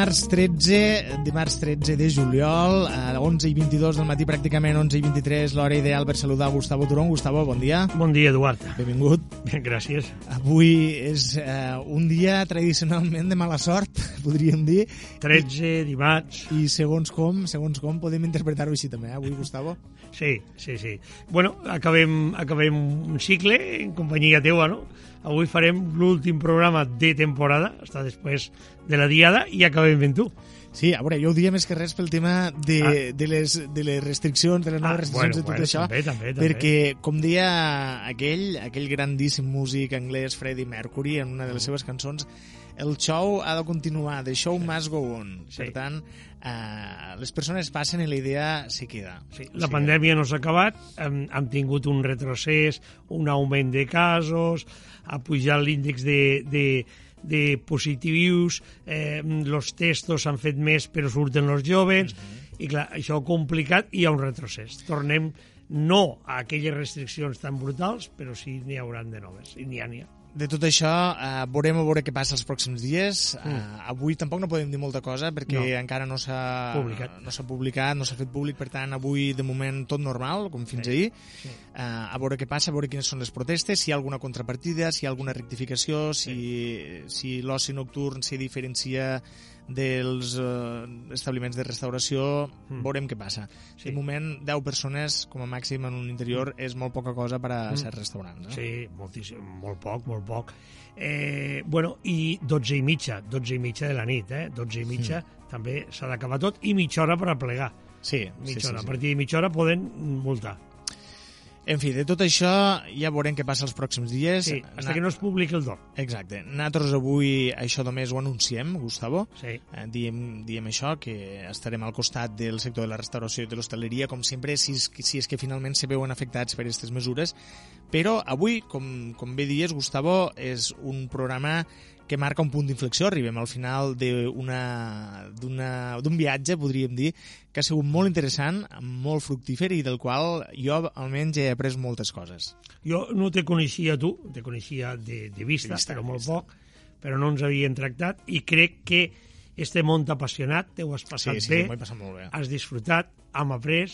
Dimarts 13, dimarts 13 de juliol, a 11 i 22 del matí, pràcticament 11 i 23, l'hora ideal per saludar Gustavo Turón. Gustavo, bon dia. Bon dia, Eduard. Benvingut. Bien, gràcies. Avui és eh, un dia tradicionalment de mala sort, podríem dir. 13, dimarts... I segons com, segons com, podem interpretar-ho així també, eh, avui, Gustavo? Sí, sí, sí. Bueno, acabem, acabem un cicle en companyia teua, no? Avui farem l'últim programa de temporada, està després de la diada, i acabem ben tu. Sí, a veure, jo ho dia més que res pel tema de, ah. de, les, de les restriccions, de les noves Ah, restriccions bueno, de tot bueno, això, també, també, també. perquè, com deia aquell, aquell grandíssim músic anglès Freddie Mercury en una de les seves cançons, el show ha de continuar, the show must go on. Sí. Per tant, eh, les persones passen i la idea se queda. Sí, la pandèmia no s'ha acabat, hem, hem tingut un retrocés, un augment de casos, ha pujat l'índex de, de, de positius, eh, els testos s'han fet més però surten els joves, i clar, això ha complicat i hi ha un retrocés. Tornem no a aquelles restriccions tan brutals, però sí n'hi hauran de noves, i n'hi ha, n'hi ha. De tot això, eh, veurem a veure què passa els pròxims dies. Eh, Mm. avui tampoc no podem dir molta cosa perquè No. encara no s'ha Publicat. no s'ha publicat, no s'ha fet públic, per tant, avui de moment tot normal, com fins ahir. sí. Eh, a veure què passa, a veure quines són les protestes, si hi ha alguna contrapartida, si hi ha alguna rectificació, si, si l'oci nocturn se diferencia dels eh, establiments de restauració, Mm. veurem què passa. Sí. De moment, 10 persones com a màxim en un interior és molt poca cosa per a ser restaurants. No? Mm. Sí, moltíssim, molt poc, molt poc. Eh, bueno, i 12 i mitja, 12 i mitja de la nit, eh? 12 i mitja també s'ha d'acabar tot i mitja hora per a plegar. Sí, Mitja sí, sí, hora. sí. A partir de mitja hora poden multar. En fi, de tot això ja veurem què passa els pròxims dies. Sí, fins que no es publiqui el DOR. Exacte. Nosaltres avui això només ho anunciem, Gustavo. Sí. Eh, diem, diem això, que estarem al costat del sector de la restauració i de l'hostaleria, com sempre, si és, si és que finalment se veuen afectats per aquestes mesures. Però avui, com, com bé dies, Gustavo, és un programa que marca un punt d'inflexió. Arribem al final d'un viatge, podríem dir, que ha sigut molt interessant, molt fructífer i del qual jo almenys he après moltes coses. Jo no te coneixia tu, te coneixia de, de vista, De vista, però molt vista. poc, però no ens havien tractat i crec que este món t'ha apassionat, te ho has passat Sí, sí, bé, passat molt bé. has disfrutat, hem après,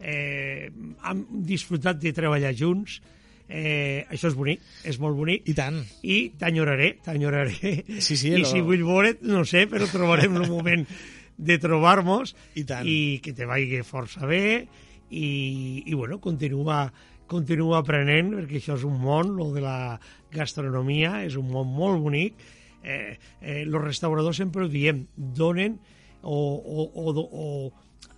eh, hem disfrutat de treballar junts, eh, això és bonic, és molt bonic, I tant. i t'enyoraré, t'enyoraré. Sí, sí, I lo- si vull veure't, no sé, però trobarem el moment de trobar-nos I tant. i que te vagi força bé i, i bueno, continua, continua aprenent perquè això és un món, lo de la gastronomia és un món molt bonic eh, eh, los restauradors sempre ho diem donen o, o, o, o,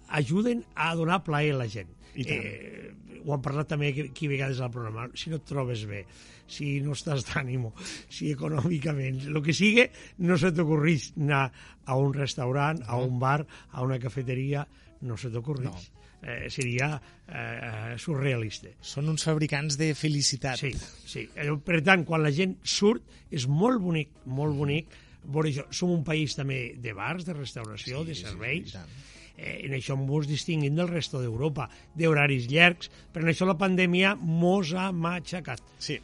ajuden a donar plaer a la gent. Eh, ho hem parlat també aquí aquí vegades al programa, si no et trobes bé, si no estàs d'ànimo, si econòmicament, el que sigui, no se t'ocorreix anar a un restaurant, a un bar, a una cafeteria, no se t'ocorreix. No. Eh, seria eh, surrealista. Són uns fabricants de felicitat. Sí, sí. Eh, Per tant, quan la gent surt, és molt bonic, molt bonic. Veure això. Som un país també de bars, de restauració, de serveis. i tant. Eh, en això mos distinguim del resto d'Europa, d'horaris llargs, però en això la pandèmia mos ha matxacat. Sí.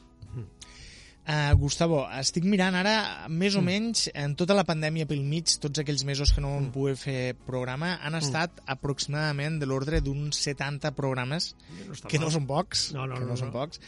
Uh, Gustavo, estic mirant ara, més o menys, en tota la pandèmia pel mig, tots aquells mesos que no vam poder fer programa, han estat aproximadament de l'ordre d'uns 70 programes, No que mal. no són pocs, No, no, que no, no, són no. pocs,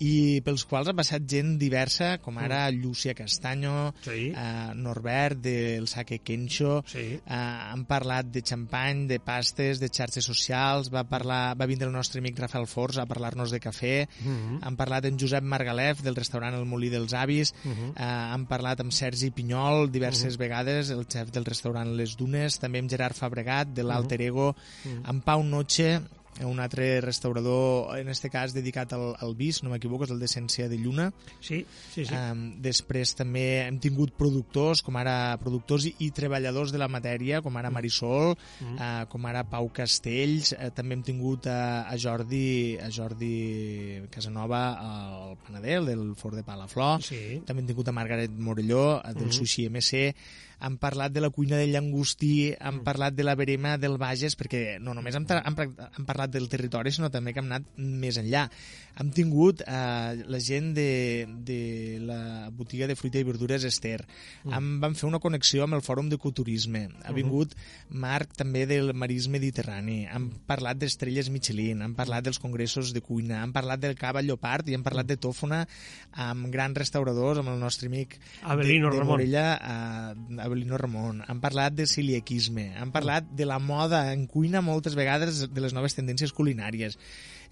i pels quals ha passat gent diversa, com ara Llúcia Castanyo, Mm. Sí. eh, Norbert del Sake Kensho, Sí. eh, han parlat de xampany, de pastes, de xarxes socials, va, parlar, va vindre el nostre amic Rafael Forç a parlar-nos de cafè, Mhm. han parlat en Josep Margalef del restaurant El Molí dels Avis, Mhm. eh, han parlat amb Sergi Pinyol diverses vegades, el xef del restaurant Les Dunes, també amb Gerard Fabregat de l'Alter Ego, amb Pau Noche, un altre restaurador, en este cas dedicat al, al vis, no m'equivoco, és el d'Essència de Lluna. Sí, sí, sí. Um, després també hem tingut productors, com ara productors i, i treballadors de la matèria, com ara Marisol, Mm. uh, com ara Pau Castells, uh, també hem tingut uh, a Jordi a Jordi Casanova, el panader el del Fort de Palaflor, Sí. també hem tingut a Margaret Morelló, eh, del Sushi MC, han parlat de la cuina del llangostí, han parlat de la verema del Bages, perquè no només han, han, han parlat del territori, sinó també que hem anat més enllà. Hem tingut eh, la gent de, de la botiga de fruita i verdures Ester. Hem, vam fer una connexió amb el Fòrum de Culturisme. Ha vingut Marc també del Marís Mediterrani. Han parlat d'estrelles Michelin, han parlat dels congressos de cuina, han parlat del cava Llopart i han parlat de tòfona amb grans restauradors, amb el nostre amic Avelino de, de Ramon. Morella, eh, Avelino Ramon. Han parlat de celiaquisme, han parlat de la moda en cuina moltes vegades, de les noves tendències culinàries.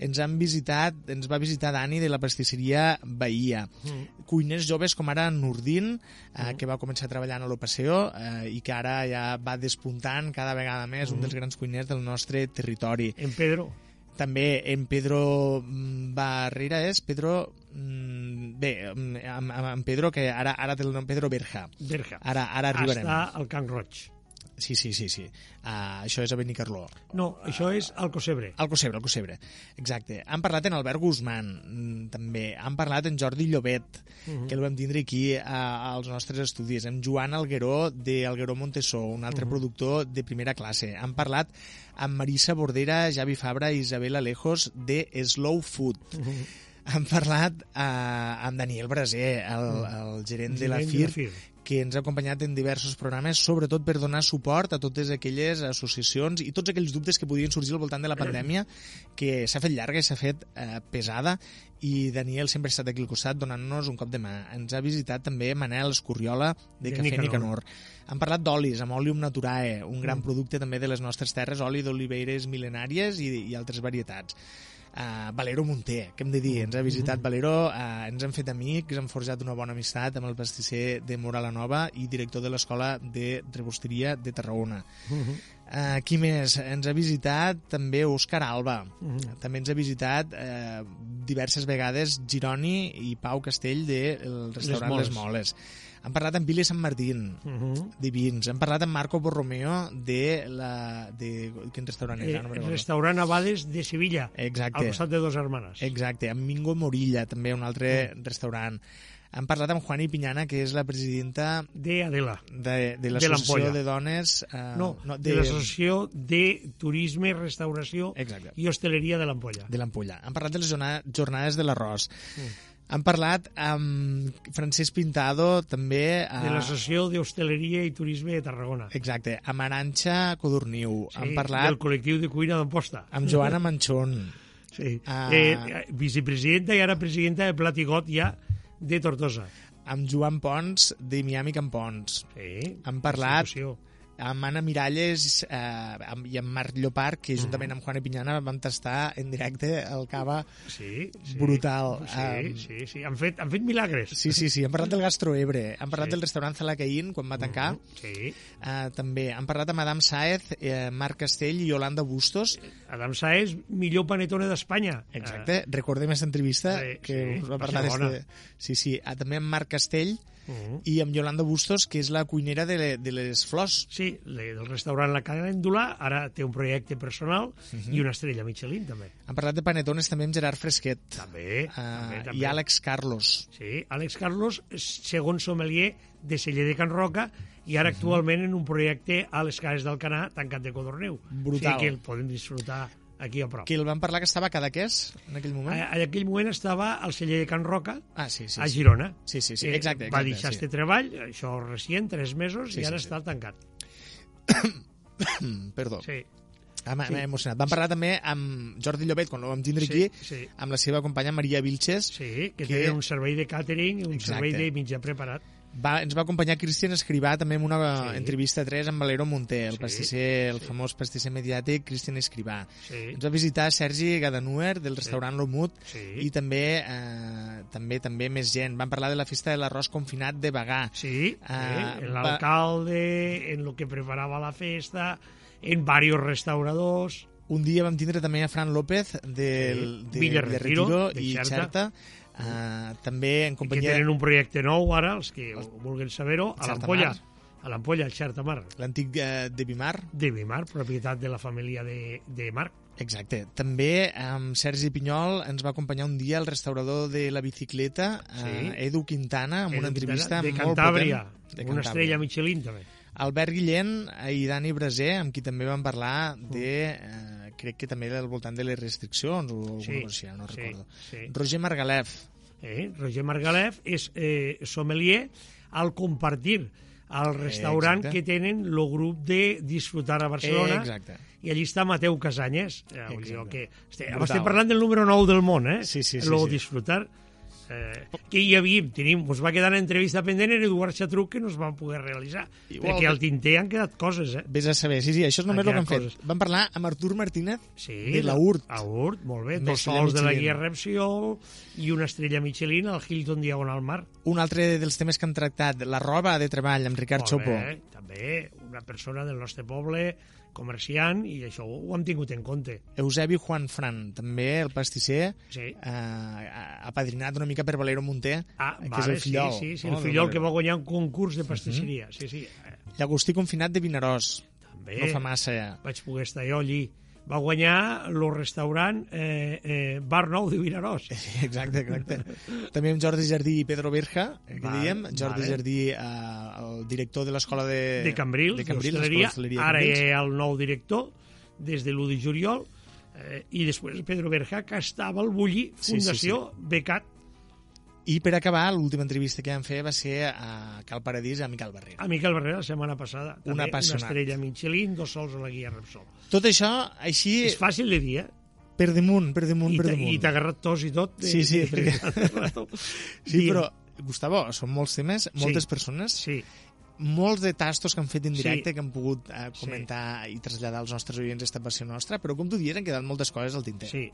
Ens han visitat, ens va visitar Dani de la pastisseria Bahia. Mm. Cuiners joves com ara Nurdin, eh, que va començar treballant a l'Opaseo eh, i que ara ja va despuntant cada vegada més un dels grans cuiners del nostre territori. En Pedro. També en Pedro mm, Barrera és Pedro... mm, Bé, mm, amb, amb Pedro, que ara, ara té el nom Pedro Berja. Berja. Ara, ara arribarem. Està al Can Roig. Sí, sí, sí, sí. Uh, això és a Benicarló. No, això és al Cosebre. Al Cosebre, al Cosebre. Exacte. Han parlat en Albert Guzmán, mm, també. Han parlat en Jordi Llobet, que el vam tindre aquí a, als nostres estudis. En Joan Algueró, de Algueró Montesó, un altre productor de primera classe. Han parlat amb Marisa Bordera, Javi Fabra i Isabel Alejos de Slow Food. Han parlat eh, amb Daniel Braser, el, el gerent de la FIR. Que ens ha acompanyat en diversos programes, sobretot per donar suport a totes aquelles associacions i tots aquells dubtes que podien sorgir al voltant de la pandèmia, que s'ha fet llarga i s'ha fet eh, pesada, i Daniel sempre ha estat aquí al costat donant-nos un cop de mà. Ens ha visitat també Manel Escurriola de Cafè Nicanor. Nicanor. Han parlat d'olis, amb Olium Naturae, un gran producte també de les nostres terres, oli d'oliveres mil·lenàries i, i altres varietats. Uh, Valero Munter, què hem de dir? Ens ha visitat Valero, uh, ens hem fet amics, hem forjat una bona amistat amb el pastisser de Mora la Nova i director de l'Escola de Rebosteria de Tarragona. Uh, qui més? Ens ha visitat també Òscar Alba. També ens ha visitat uh, diverses vegades Gironi i Pau Castell del restaurant Moles. Les Moles. Han parlat amb Billy Sant Martín, Mhm. de vins. Han parlat amb Marco Borromeo de la... De, quin restaurant Eh, era? No me'n recordo. restaurant Abades de Sevilla, Exacte. al costat de dos hermanes. Exacte, amb Mingo Morilla, també un altre Mm. restaurant. Han parlat amb Juani Piñana, que és la presidenta De Adela. de, de De l'Associació l'Ampolla. de Dones... Eh, No, no de, de, l'Associació de Turisme, Restauració Exacte. i Hostaleria de l'Ampolla. de l'Ampolla. Han parlat de les jorna- jornades de l'arròs. Mm. Han parlat amb Francesc Pintado, també... De eh, l'Associació d'Hostaleria i Turisme de Tarragona. Exacte, amb Aranxa Codorniu. Sí, Han parlat Del col·lectiu de cuina d'Amposta. amb Joana Manchón. Sí. Ah. Eh, vicepresidenta i ara presidenta de Platigot ja de Tortosa. amb Joan Pons, de Miami Campons. Sí. Han parlat institució. Amb Anna Miralles eh, amb, i amb Marc Llopart, que juntament amb Juan Pinyana van tastar en directe el cava. Sí, sí. Brutal. Sí, Um, sí, sí. Han fet, han fet milagres. Sí, sí, sí. Han parlat del Gastroebre, han parlat Sí. del restaurant Zalacaín quan va tancar. Sí. Eh, també han parlat amb Adam Saez, eh, Marc Castell i Yolanda Bustos. Adam Saez, millor panetone d'Espanya. Exacte. Recordem aquesta entrevista sí, que sí, us va parlar va d'este... Sí, sí. Ah, també amb Marc Castell Uh -huh. i amb Yolanda Bustos, que és la cuinera de, de les flors. Sí, del restaurant La Calèndula, ara té un projecte personal Mhm. i una estrella Michelin, també. Han parlat de panetones també amb Gerard Fresquet. També, Eh, també, també. I Àlex Carlos. Sí, Àlex Carlos, segon sommelier de Celler de Can Roca i Mhm. ara actualment en un projecte a les Cases d'Alcanar, tancat de Codorneu. Brutal. O sigui que el podem disfrutar aquí a prop. Que el van parlar que estava a Cadaqués en aquell moment. A- En aquell moment estava al celler de Can Roca, Ah, sí, sí. a sí. Girona. Sí, sí, sí, Eh, exacte, Va exacte, deixar sí. este treball, això recient, tres mesos, Sí, i ara sí, sí. està tancat. Mm, Perdó. Sí. Ah, m'ha Sí. emocionat. Vam parlar també amb Jordi Llobet, quan el vam tindre Sí, aquí, sí. amb la seva companya Maria Vilches. Sí, que, Que- té un servei de catering i un Exacte. servei de mitjà preparat. Va, ens va acompanyar Cristian Escrivà també en una Sí. entrevista a 3 amb Valero Monter, el Sí, pastisser, el sí. famós pastisser mediàtic Cristian Escrivà. Sí, Ens va visitar Sergi Gadanuer del restaurant Lomut sí. i també, eh, també també més gent. Van parlar de la festa de l'arròs confinat de Bagà. Sí, eh, l'alcalde, en lo que preparava la festa, en varios restauradors... Un dia vam tindre també a Fran López del, Sí. de, Villa de Retiro, de i Xerta. Xerta. Uh, també en que companyia tenen un projecte nou ara, els que vulguin saber-ho, a l'Ampolla, a l'Ampolla, al Xertamar, l'antic uh, de Bimar. de Bimar, propietat de la família de, de Marc. Exacte. També amb Sergi Pinyol ens va acompanyar un dia el restaurador de la bicicleta, Sí. uh, Edu Quintana, amb Edu una entrevista de molt Cantàbria, potent. De una Cantàbria. estrella Michelin també. Albert Guillén i Dani Braser, amb qui també vam parlar de... Eh, crec que també al voltant de les restriccions o alguna Sí, cosa així, no sí, recordo. sí. Roger Margalef, Eh? Roger Margalef és eh, sommelier al compartir al restaurant exacte. que tenen el grup de Disfrutar a Barcelona Eh, exacte. i allí està Mateu Casanyes eh, que Brutal. estem parlant del número 9 del món eh? Sí, sí, sí, Lo sí. Disfrutar eh, que hi havíem, tenim, ens va quedar una entrevista pendent en Eduard Xatruc que no es va poder realitzar Igual perquè al tinter han quedat coses eh? Vés a saber, sí, sí, això és només el que han fet. coses. Vam parlar amb Artur Martínez Sí, de la URT. A URT, molt bé. Dos sols de la guia Repsiol i una estrella Michelin al Hilton Diagonal Mar. Un altre dels temes que han tractat, la roba de treball amb Ricard bé, també una persona del nostre poble, comerciant, i això ho hem tingut en compte. Eusebi Juan Fran, també el pastisser, Sí. eh, ha apadrinat una mica per Valero Monter, Ah, que vale, és el fillol. sí, sí, sí, no, el del fillol que va guanyar un concurs de pastisseria. Sí, sí, eh, Llagostí Confinat de Vinaròs. també No fa massa vaig poder estar jo allí. Va guanyar el restaurant eh, eh, Bar Nou de Vinaròs. Sí, exacte, exacte. També amb Jordi Jardí i Pedro Berja, eh, que Vale, diem. Jordi vale. Jardí, eh, el director de l'escola de... de Cambrils, de de Cambrils d'hostaleria, ara ha el nou director, des de l'1 de juliol, eh, i després Pedro Berja, que estava al Bulli, Sí, sí, Fundació Becat, I per acabar, l'última entrevista que vam fer va ser a Cal Paradís a Miquel Barrera. a Miquel Barrera la setmana passada. Un També apassionat. Una estrella Michelin, dos sols a la guia Repsol. Tot això, així, És fàcil de dir, eh? per damunt, per damunt, I per damunt. I t'ha agarrat tos i tot. De, Sí, sí, perquè- Sí, però, Gustavo, són molts temes, moltes persones, Sí, molts de tastos que han fet en Sí. directe, que han pogut eh, comentar i traslladar als nostres oients esta passió nostra, però com tu dius, han quedat moltes coses al tinter. sí.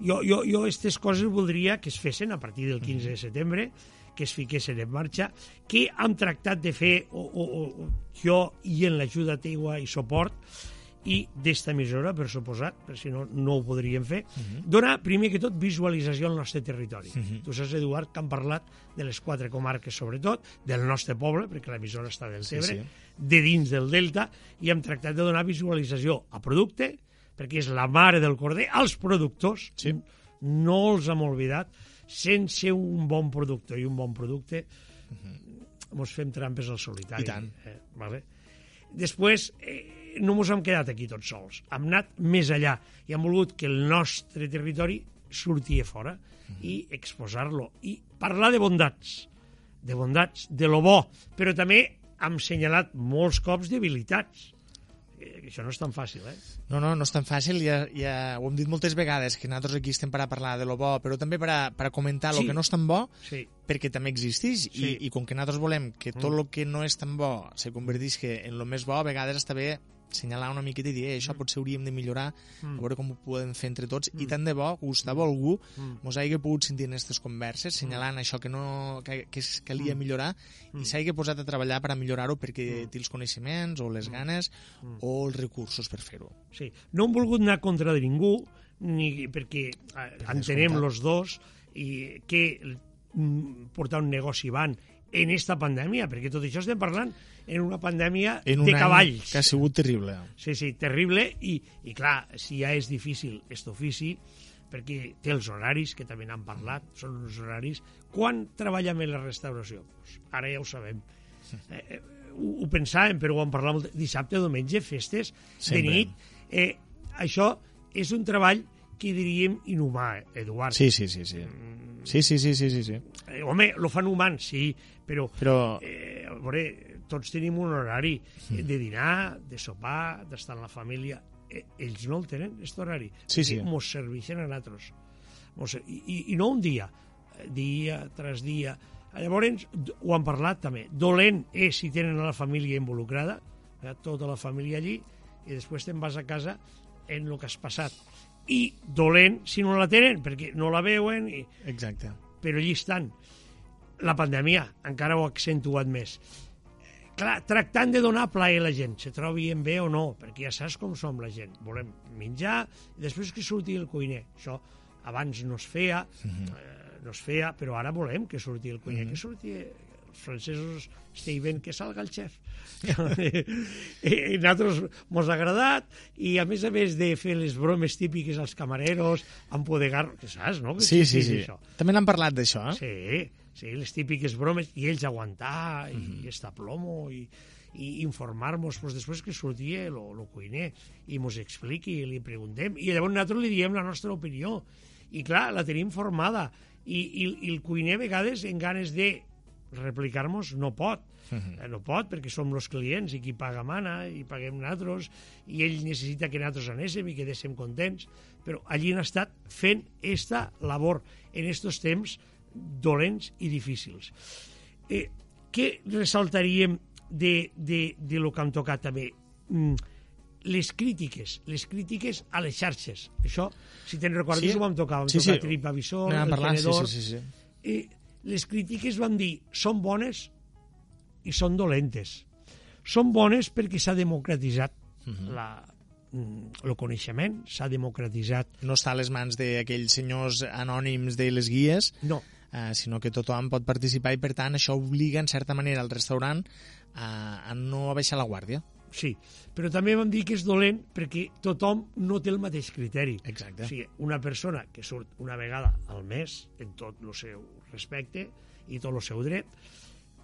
Jo, jo, jo aquestes coses voldria que es fessin a partir del 15 de setembre, que es fiquessin en marxa, que hem tractat de fer o, o, o, jo i en l'ajuda teua i suport i d'esta emissora, per suposat, per si no, no ho podríem fer, dona, primer que tot, visualització al nostre territori. Tu saps, Eduard, que han parlat de les quatre comarques, sobretot, del nostre poble, perquè l'emissora està del Sí, Tebre, sí. de dins del Delta, i hem tractat de donar visualització a producte, perquè és la mare del corder, als productors, Sí. no els hem oblidat, sense un bon producte i un bon producte, mos fem trampes al solitari. I tant. Eh, vale? Després, eh, no mos hem quedat aquí tots sols. Hem anat més allà i hem volgut que el nostre territori surti a fora i exposar-lo i parlar de bondats, de bondats, de lo bo, però també hem senyalat molts cops debilitats. Això no és tan fàcil, eh? No, no, no és tan fàcil, ja, ja ho hem dit moltes vegades, que nosaltres aquí estem per a parlar de lo bo, però també per a, per a comentar Sí. el que no és tan bo, Sí. perquè també existeix, Sí. i, i com que nosaltres volem que tot Mm. el que no és tan bo se convertisca en lo més bo, a vegades està bé senyalar una miqueta i dir, eh, això potser hauríem de millorar, Mm. a veure com ho podem fer entre tots, i tant de bo, Gustavo, algú Mm. mos hagi pogut sentir en aquestes converses, senyalant això que no que, que es calia millorar, i s'hagi posat a treballar per a millorar-ho perquè té els coneixements, o les ganes, o els recursos per fer-ho. Sí. No hem volgut anar contra de ningú, ni perquè eh, entenem descomptat. els dos i que mm, portar un negoci van en esta pandèmia, perquè tot això estem parlant en una pandèmia En un de cavalls. que ha sigut terrible. Sí, sí, terrible, i, i clar, si ja és difícil aquest ofici, perquè té els horaris, que també n'han parlat, són uns horaris... Quan treballem en la restauració? Pues ara ja ho sabem. Eh, eh, ho, ho pensàvem, però ho vam parlar molt. Dissabte, diumenge, festes, Sempre. de nit. Eh, això és un treball que diríem inhumà, Eduard. Sí, sí, sí, sí. Sí, sí, sí, sí, sí, sí. Eh, home, lo fan humans, sí, però Però eh, a veure, tots tenim un horari eh, de dinar, de sopar, d'estar amb la família. eh, ells no el tenen, aquest horari. Sí, sí. Mos serveixen a nosaltres. I, i, I no un dia, eh, dia tras dia. Llavors, ho han parlat també. Dolent és si tenen la família involucrada, eh, tota la família allí, i després te'n vas a casa en el que has passat. I dolent si no la tenen, perquè no la veuen, i... Exacte. però allí estan. La pandèmia encara ho ha accentuat més clar, tractant de donar plaer a la gent, se trobi en bé o no, perquè ja saps com som la gent. Volem menjar i després que surti el cuiner. Això abans no es feia, uh -huh. eh, no es feia, però ara volem que surti el cuiner, uh -huh. que surti els francesos estiven que salga el xef. I, I a nosaltres mos ha agradat i a més a més de fer les bromes típiques als camareros, empodegar, que saps, no? Que sí, sí, sí. Això. També n'han parlat d'això, eh? Sí, sí, les típiques bromes, i ells aguantar, i, mm -hmm. i estar plomo, i, i informar-nos pues, després que sortia el cuiner i mos expliqui i li preguntem i llavors nosaltres li diem la nostra opinió i clar, la tenim formada i, i, i el cuiner a vegades en ganes de replicar-nos no pot uh -huh. no pot perquè som els clients i qui paga mana i paguem nosaltres i ell necessita que nosaltres anéssim i quedéssim contents però allí han estat fent esta labor en estos temps dolents i difícils. Eh, què ressaltaríem de, de, de lo que hem tocat també? Mm, les crítiques, les crítiques a les xarxes. Això, si te'n recordes, sí. ho vam tocar. Vam sí, tocar sí. Tripavisor, el parlant, tenedor... Sí, sí, sí. Eh, les crítiques van dir són bones i són dolentes. Són bones perquè s'ha democratitzat uh Mhm. -huh. la, mm, el coneixement, s'ha democratitzat. No està a les mans d'aquells senyors anònims de les guies, No, eh, sinó que tothom pot participar i, per tant, això obliga, en certa manera, el restaurant a, a no baixar la guàrdia. sí. Però també vam dir que és dolent perquè tothom no té el mateix criteri. Exacte. O sigui, una persona que surt una vegada al mes en tot el seu respecte i tot el seu dret,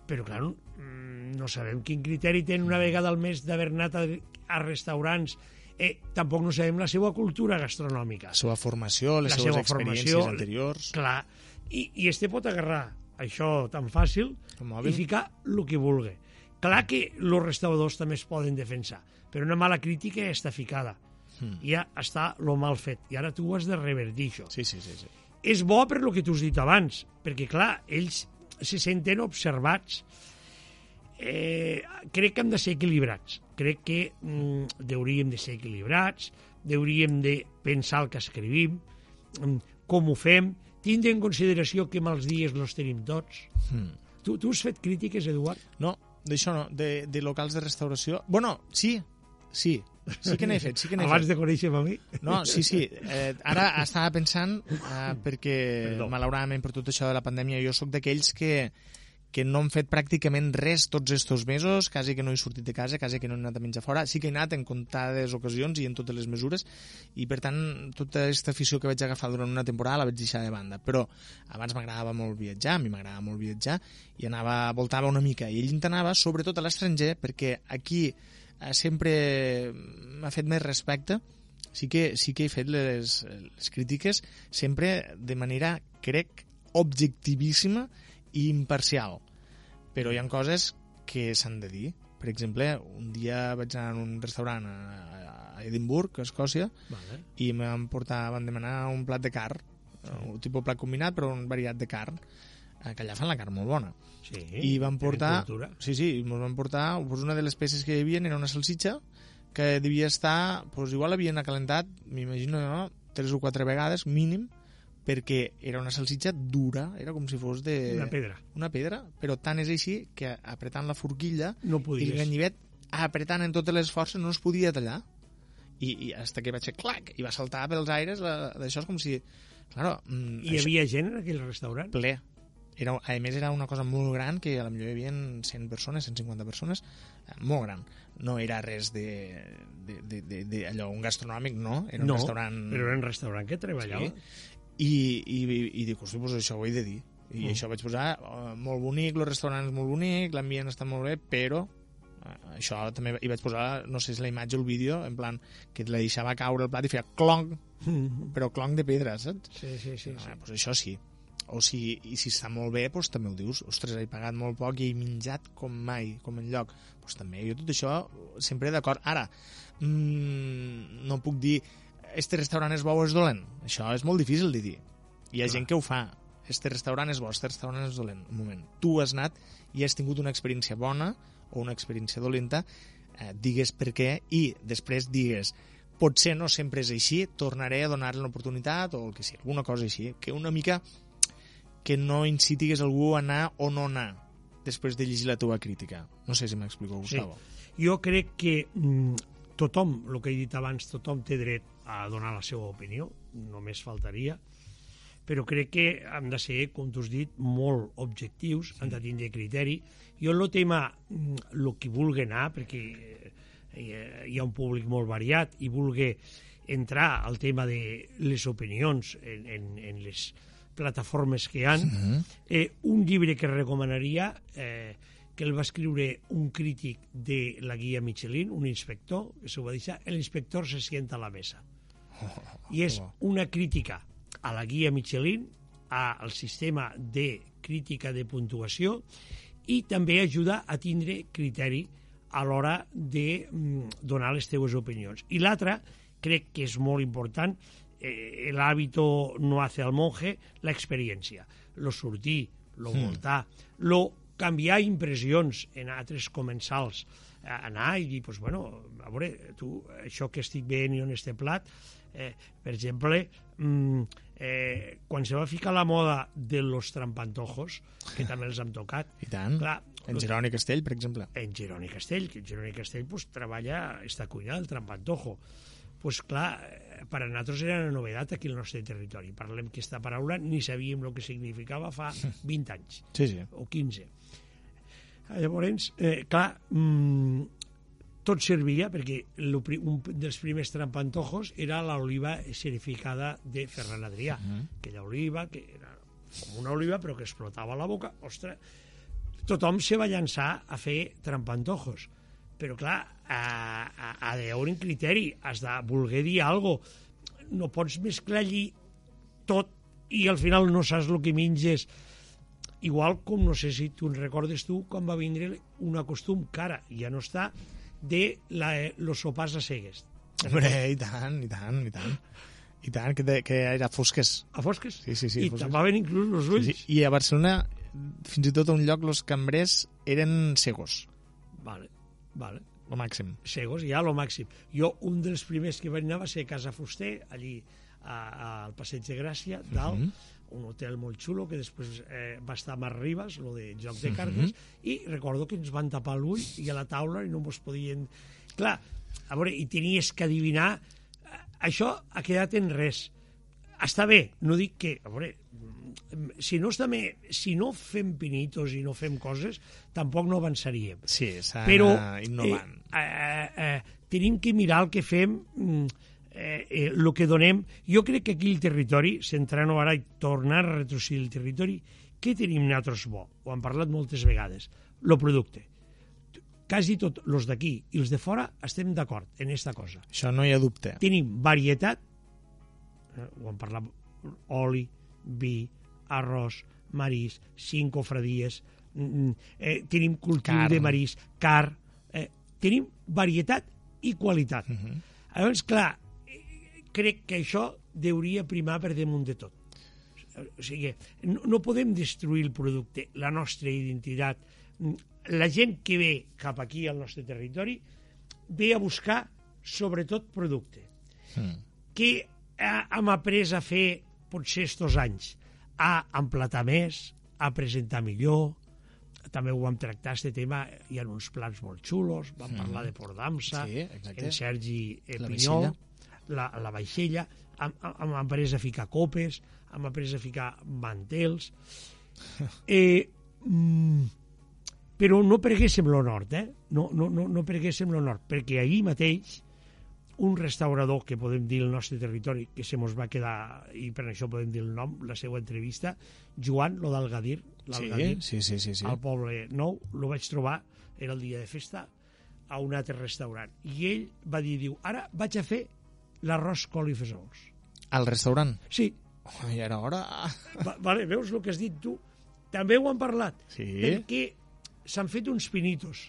però, clar, mm, no sabem quin criteri té una vegada al mes d'haver anat a, a restaurants eh, tampoc no sabem la seva cultura gastronòmica. La seva formació, les La seves seva experiències formació, anteriors... Clar, i, i este pot agarrar això tan fàcil i ficar el que vulgui. Clar que els restauradors també es poden defensar, però una mala crítica ja està ficada. Hmm. Ja està lo mal fet. I ara tu has de revertir això. Sí, sí, sí. sí. És bo per lo que tu has dit abans, perquè, clar, ells se senten observats. Eh, crec que hem de ser equilibrats. Crec que mm, hauríem de ser equilibrats, hauríem de pensar el que escrivim, mm, com ho fem, tindre en consideració que mals dies els tenim tots. Hmm. Tu, tu has fet crítiques, Eduard? No, d'això no, de, de locals de restauració... Bueno, sí, sí, sí que n'he fet, sí que n'he Abans fet. de conèixer-me a mi? No, sí, sí. Eh, ara estava pensant, eh, perquè Perdó. malauradament per tot això de la pandèmia jo sóc d'aquells que, que no han fet pràcticament res tots estos mesos, quasi que no he sortit de casa, quasi que no he anat a menjar fora. Sí que he anat en comptades ocasions i en totes les mesures, i per tant tota aquesta afició que vaig agafar durant una temporada la vaig deixar de banda. Però abans m'agradava molt viatjar, a mi m'agradava molt viatjar, i anava, voltava una mica, i ell anava sobretot a l'estranger, perquè aquí eh, sempre m'ha fet més respecte, sí que, sí que he fet les, les crítiques sempre de manera, crec, objectivíssima i imparcial. Però hi ha coses que s'han de dir. Per exemple, un dia vaig anar a un restaurant a, a Edimburg, a Escòcia, Vale. i em van portar, van demanar un plat de carn, un tipus plat combinat, però un variat de carn, eh, que allà fan la carn molt bona. Sí, I van portar... Sí, sí, i ens van portar... Pues una de les peces que hi havia era una salsitxa que devia estar... Pues igual havien acalentat, m'imagino, no? tres o quatre vegades, mínim, perquè era una salsitxa dura, era com si fos de... Una pedra. Una pedra, però tant és així que apretant la forquilla No i podies. el ganyivet apretant en totes les forces no es podia tallar. I, i hasta que vaig fer clac i va saltar pels aires d'això és com si... Claro, mm, Hi havia gent en aquell restaurant? ple. Era, a més, era una cosa molt gran, que a la millor hi havia 100 persones, 150 persones, eh, molt gran. No era res de, de, de, de, de allò, un gastronòmic, no. Era un no, restaurant... però era un restaurant que treballava. Sí. I, i, i, dic, hosti, doncs això ho he de dir. I Mm. això vaig posar, eh, molt bonic, el restaurant és molt bonic, l'ambient està molt bé, però eh, això també hi vaig posar, no sé si la imatge o el vídeo, en plan, que la deixava caure el plat i feia clonc, Mm. però clonc de pedra, saps? Sí, sí, sí. sí. Ah, doncs això sí. o si, i si està molt bé, doncs també ho dius, ostres, he pagat molt poc i he menjat com mai, com en lloc. Doncs també, jo tot això sempre d'acord. Ara, mmm, no puc dir este restaurant és bo o és dolent. Això és molt difícil de dir. Hi ha Clar. gent que ho fa. Este restaurant és bo, este restaurant és dolent. Un moment. Tu has anat i has tingut una experiència bona o una experiència dolenta, eh, digues per què i després digues potser no sempre és així, tornaré a donar-li l'oportunitat o el que sigui, alguna cosa així, que una mica que no incitigues algú a anar o no anar després de llegir la teva crítica. No sé si m'explico, Gustavo. Sí. Jo crec que mm, tothom, el que he dit abans, tothom té dret a donar la seva opinió, només faltaria, però crec que hem de ser, com tu has dit, molt objectius, sí. hem de tindre criteri. Jo el tema, el mm, que vulgui anar, perquè hi ha un públic molt variat i vulgui entrar al tema de les opinions en, en, en les plataformes que hi ha, uh -huh. eh, un llibre que recomanaria, eh, que el va escriure un crític de la guia Michelin, un inspector, que s'ho va dir, el inspector se sienta a la mesa. I és una crítica a la guia Michelin, al sistema de crítica de puntuació i també ajuda a tindre criteri a l'hora de mm, donar les teves opinions. I l'altra, crec que és molt important, eh, el hábito no hace al monje, la experiència. Lo sortir, lo hmm. voltar, lo canviar impressions en altres comensals, anar i dir, pues, bueno, a veure, tu, això que estic veient i on este plat, eh, per exemple, mm, eh, quan se va ficar la moda de los trampantojos, que també els hem tocat... I tant. Clar, en Jeroni Castell, per exemple. En Jeroni Castell, que Jeroni Castell pues, treballa esta cuina del trampantojo pues clar, per a nosaltres era una novedat aquí al nostre territori. Parlem que aquesta paraula ni sabíem el que significava fa 20 anys, sí, sí. o 15. Llavors, eh, clar, mmm, tot servia perquè un dels primers trampantojos era l'oliva serificada de Ferran Adrià, uh -huh. aquella oliva que era com una oliva però que explotava la boca, ostres, tothom se va llançar a fer trampantojos però clar, ha, ha, ha d'haver un criteri, has de voler dir alguna cosa. No pots mesclar allí tot i al final no saps el que menges. Igual com, no sé si tu en recordes tu, quan va vindre una costum cara, ja no està, de la, los sopars a cegues. Hombre, i tant, i tant, i tant. I tant, que, de, que era fosques. A fosques? Sí, sí, sí. I tapaven inclús els ulls. Sí, sí. I a Barcelona, fins i tot a un lloc, els cambrers eren cegos. Vale. Vale. Lo màxim. Segons, ja lo màxim. Jo, un dels primers que vaig anar va ser a Casa Fuster, allí a, a, al Passeig de Gràcia, dalt, uh mhm. -huh. un hotel molt xulo que després eh, va estar a Mar Ribes, lo de joc de cartes, uh -huh. i recordo que ens van tapar l'ull i a la taula i no ens podien... Clar, a veure, i tenies que adivinar... Això ha quedat en res. Està bé, no dic que... A veure, si no, també, si no fem pinitos i no fem coses, tampoc no avançaríem. Sí, s'ha d'anar innovant. Eh, eh, eh, tenim que mirar el que fem, mm, eh, eh, el que donem. Jo crec que aquí el territori, centrant ara i tornar a retrocedir el territori, què tenim nosaltres bo? Ho hem parlat moltes vegades. El producte. Quasi tots els d'aquí i els de fora estem d'acord en aquesta cosa. Això no hi ha dubte. Tenim varietat, eh, ho hem parlat, oli, vi, arròs, marís, cinc cofradies, mm, mm, eh, tenim cultiu Carn. de marís, car, eh, tenim varietat i qualitat. Uh. -huh. Llavors, clar, crec que això deuria primar per damunt de tot. O sigui, no, no podem destruir el producte, la nostra identitat. La gent que ve cap aquí al nostre territori ve a buscar sobretot producte. Mm. Que hem après a fer potser estos anys? a emplatar més, a presentar millor, també ho vam tractar, aquest tema, hi ha uns plans molt xulos, vam mm. parlar de Port d'Amsa, sí, en Sergi eh, la Pinyol, la, la vaixella, hem, hem après a ficar copes, hem après a ficar mantels, eh, mm, però no preguéssim lo nord, eh? No, no, no, no preguéssim lo nord, perquè ahir mateix un restaurador que podem dir el nostre territori, que se mos va quedar, i per això podem dir el nom, la seva entrevista, Joan, lo d'Algadir, l'Algadir, sí, sí, sí, sí, al poble nou, lo vaig trobar, era el dia de festa, a un altre restaurant. I ell va dir, diu, ara vaig a fer l'arròs col i fesols. Al restaurant? Sí. Oh, I ara hora... Va, vale, veus el que has dit tu? També ho han parlat. Sí. Perquè s'han fet uns pinitos.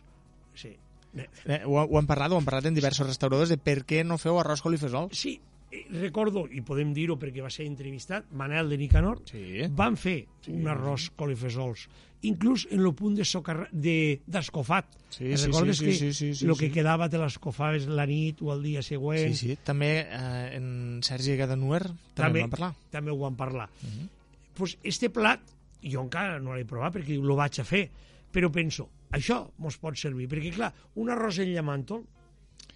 Sí. Eh, ho, ho han parlat, ho han parlat en diversos restauradors de per què no feu arròs colifesol. Sí, eh, recordo, i podem dir-ho perquè va ser entrevistat, Manel de Nicanor, Sí. van fer sí. un arròs colifesols, inclús en el punt de socarra, de d'escofat. Sí, sí, recordes sí, que sí, sí, sí, el sí. que quedava te l'escofaves la nit o el dia següent? Sí, sí. També eh, en Sergi Gadanuer també, També, en van parlar. també ho van parlar. Uh Mhm. -huh. pues este plat, jo encara no l'he provat perquè lo vaig a fer, però penso, això mos pot servir, perquè clar, un arròs en llamàntol,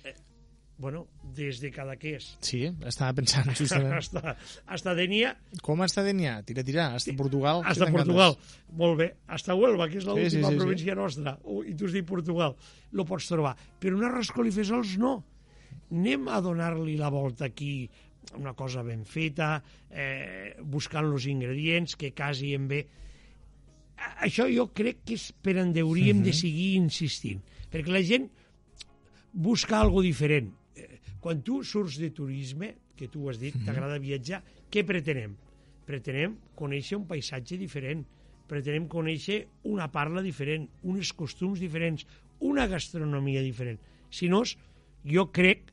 eh, bueno, des de Cadaqués Sí, estava pensant justament. hasta, hasta Denia, Com està Denia? Tira, tira, hasta Portugal. que hasta. Portugal, molt bé, hasta Huelva, que és l'última Sí, sí, sí, sí. província nostra, oh, i tu has dit Portugal, lo pots trobar. Però un arròs colifesols no. Anem a donar-li la volta aquí, una cosa ben feta, eh, buscant els ingredients que casin bé. Això jo crec que és per on hauríem Mhm. de seguir insistint, perquè la gent busca algo diferent. Eh, Quan tu surts de turisme, que tu has dit, t'agrada viatjar, què pretenem? Pretenem conèixer un paisatge diferent, pretenem conèixer una parla diferent, uns costums diferents, una gastronomia diferent. Si no, jo crec,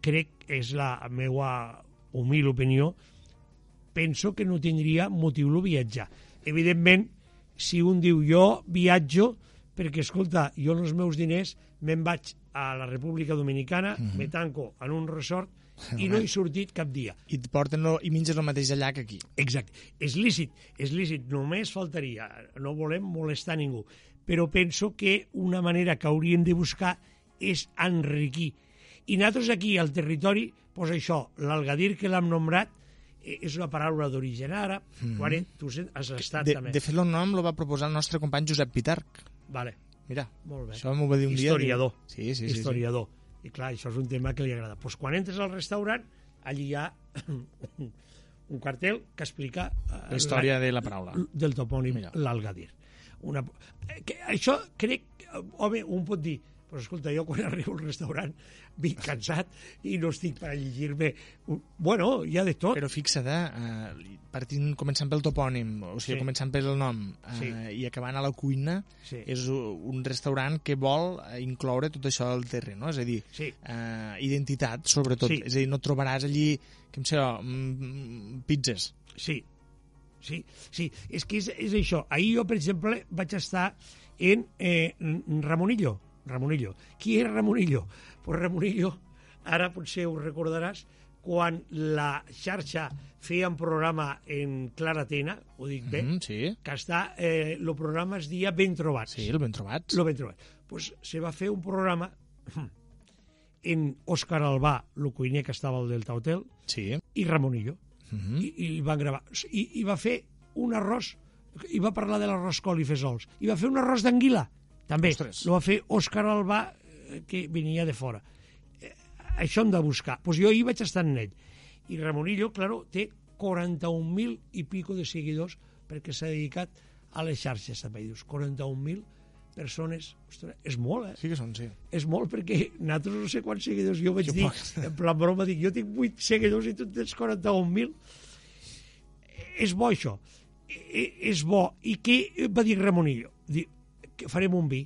crec, és la meva humil opinió, penso que no tindria motiu el viatjar. Evidentment, si un diu jo viatjo perquè, escolta, jo els meus diners me'n vaig a la República Dominicana, Mhm. me tanco en un resort i no he sortit cap dia. I et porten lo, i menges el mateix allà que aquí. Exacte. És lícit, és lícit, només faltaria, no volem molestar ningú, però penso que una manera que hauríem de buscar és enriquir. I nosaltres aquí, al territori, pues això, l'algadir que l'hem nombrat, és una paraula d'origen àrab, mm -hmm. tu has estat De, també. de fet, el nom lo va proposar el nostre company Josep Pitarc. Vale, Mira, molt bé. això m'ho va dir un Historiador. dia. Sí, sí, sí. sí. Historiador. I clar, això és un tema que li agrada. Pues quan entres al restaurant, allí hi ha un cartel que explica... eh, La història de la paraula. del topònim l'Algadir. Una... eh, Que això crec, eh, home, un pot dir, però escolta, jo quan arribo al restaurant vinc cansat i no estic per llegir-me... Bueno, hi ha de tot. Però fixa't, eh, partint, començant pel topònim, o sigui, Sí. començant pel nom eh, Sí. i acabant a la cuina, Sí. és un restaurant que vol eh, incloure tot això al terreny, no? És a dir, Sí. eh, identitat, sobretot. Sí. És a dir, no trobaràs allí, que em sé jo, mm, pizzas. Sí, sí, sí. És que és, és això. Ahir jo, per exemple, vaig estar en eh, Ramonillo. Ramonillo. Qui és Ramonillo? Pues Ramonillo, ara potser ho recordaràs, quan la xarxa feia un programa en Clara Tena, ho dic bé, Mm, sí, que està, eh, el programa es dia Ben Trobats. sí, el ben trobat. Lo ben trobat. Pues se va fer un programa en Òscar Albà, el cuiner que estava al Delta Hotel, Sí. i Ramonillo Mm i, i el van gravar. I, I va fer un arròs, i va parlar de l'arròs colifesols, i va fer un arròs d'anguila, també. Ostres. Lo va fer Òscar Albà, eh, que venia de fora. Eh, això hem de buscar. Pues jo ahir vaig estar en ell. I Ramonillo, claro, té 41.000 i pico de seguidors perquè s'ha dedicat a les xarxes, també. Dius, 41.000 persones, ostres, és molt, eh? Sí que són, sí. és molt perquè nosaltres no sé quants seguidors jo vaig Jo dir, poc. en plan broma dic, jo tinc 8 seguidors i tu en tens 41.000 és bo això és bo i què va dir Ramonillo? Diu, que farem un vi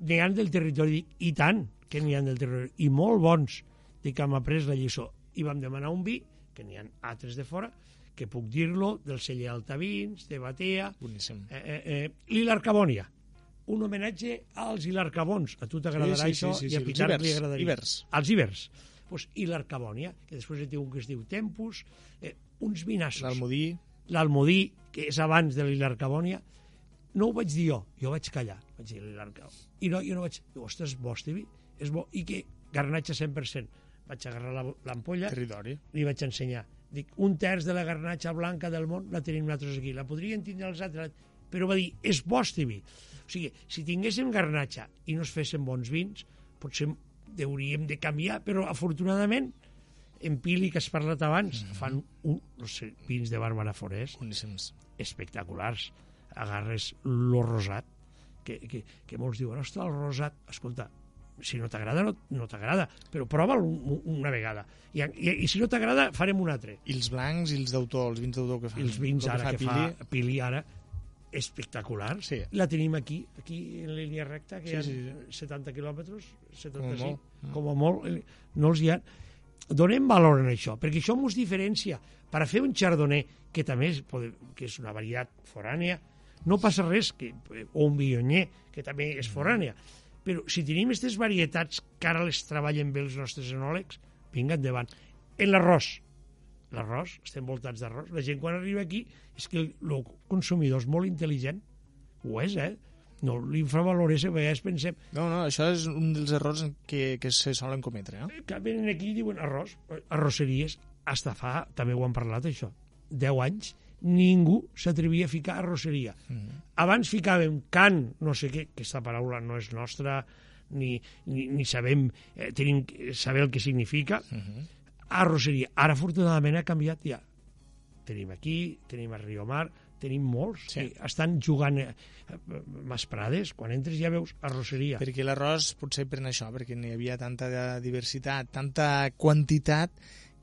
n'hi ha del territori i tant que n'hi ha del territori i molt bons dic que hem après la lliçó. I vam demanar un vi que n'hi ha altres de fora que puc dir-lo del celler Altavins, de Batea Boníssim. eh, eh, eh, l'Hilarcabònia un homenatge als hilarcabons a tu t'agradarà Sí, sí, això sí, sí, i a sí, Pitar li agradaria. Ibers. als ibers. Pues, Hilarcabònia que després en té un que es diu Tempus eh, uns vinassos. L'Almodí, l'Almodí que és abans de l'Hilarcabònia no ho vaig dir jo, jo vaig callar vaig dir i no, jo no vaig dir, ostres, bo este vi és bo, i que garnatge 100% vaig agarrar la- l'ampolla territori. li vaig ensenyar. Dic, un terç de la garnatxa blanca del món la tenim nosaltres aquí. La podrien tindre els altres, però va dir, és bo este vi. O sigui, si tinguéssim garnatxa i no es fessin bons vins, potser hauríem de canviar, però afortunadament, en Pili, que has parlat abans, fan un, els vins de Bàrbara Forés Boníssims. espectaculars. Agarres lo rosat, que, que, que molts diuen, ostres, el rosat... Escolta, si no t'agrada, no, no t'agrada, però prova'l un, una vegada. I, i, I si no t'agrada, farem un altre. I els blancs i els d'autor, els vins d'autor que fan? I els vins ara que, Pili. fa Pili ara, espectacular. Sí. La tenim aquí, aquí en línia recta, que Sí, hi ha sí, 70 quilòmetres, 75, Com a molt. com a molt, eh, no els hi ha... Donem valor en això, perquè això ens diferencia. Per a fer un chardonnay, que també és, que és una varietat forània, no passa res, que, o un viognier, que també és forània. Però si tenim aquestes varietats que ara les treballen bé els nostres enòlegs, vinga endavant. En l'arròs, l'arròs, estem voltats d'arròs. La gent quan arriba aquí és que el, el consumidor és molt intel·ligent. Ho és, eh? No l'infravalores, a vegades pensem No, no, això és un dels errors que, que se solen cometre. Eh? que venen aquí i diuen arròs, arrosseries, hasta fa, també ho han parlat això, 10 anys, ningú s'atrevia a ficar arrosseria. Mm. Abans ficàvem can, no sé què, que aquesta paraula no és nostra, ni, ni, ni sabem, eh, tenim saber el que significa, mm -hmm. arrosseria. Ara, afortunadament, ha canviat ja. Tenim aquí, tenim a Riomar, tenim molts Sí. que estan jugant eh, Masprades, quan entres ja veus arrosseria. Perquè l'arròs potser pren això, perquè n'hi havia tanta diversitat, tanta quantitat,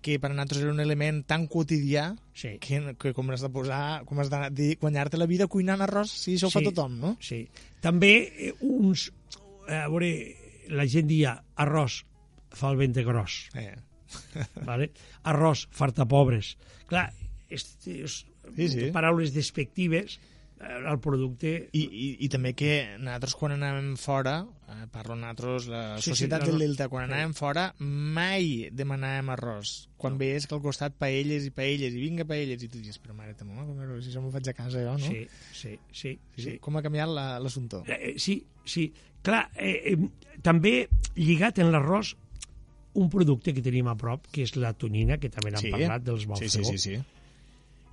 que per a nosaltres era un element tan quotidià Sí. que, que com has de posar, com has de dir, guanyar-te la vida cuinant arròs, si això ho Sí. fa tothom, no? Sí. També eh, uns... eh, A veure, la gent dia arròs fa el vente gros, Eh. vale? arròs farta pobres. Clar, és, Sí, sí. paraules despectives eh, al producte... I, i, I també que nosaltres quan anàvem fora, eh, parlo nosaltres, la Sí, sí, societat no, no. del Delta, quan anàvem fora, mai demanàvem arròs. Quan No. veies que al costat paelles i paelles, i vinga paelles, i tu dius, però mare ta meva, però si això m'ho faig a casa jo, no? Sí, sí, sí. Sí, sí. Com ha canviat la- l'assumpte? Eh, eh, sí, sí. Clar, eh, eh, també lligat en l'arròs un producte que tenim a prop, que és la tonyina, que també n'han Sí. parlat, dels Sí, Balfegó. sí, sí, sí.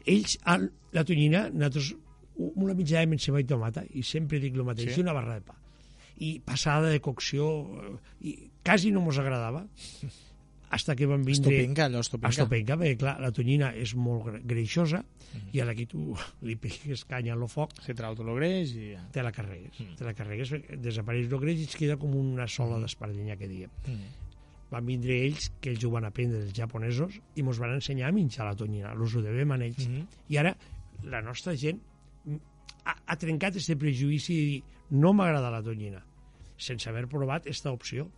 ells, han, la tonyina, nosaltres una mitjana amb ceba i tomata, i sempre dic el mateix, Sí. i una barra de pa. I passada de cocció, eh, i quasi no mos agradava, hasta que van vindre... Estopenca, allò, estopenca. Estopenca, perquè clar, la tonyina és molt gre- greixosa, i ara que tu li pegues canya al foc, Se trau tot el greix i te la carregues. Te la carregues, desapareix el greix i es queda com una sola d'espardenya que diem. Mm. Van vindre ells, que ells ho van aprendre dels japonesos, i mos van ensenyar a menjar la tonyina, l'ús ho devem a ells. Mhm. I ara la nostra gent mm, ha, ha trencat aquest prejudici de dir no m'agrada la tonyina, sense haver provat esta opció.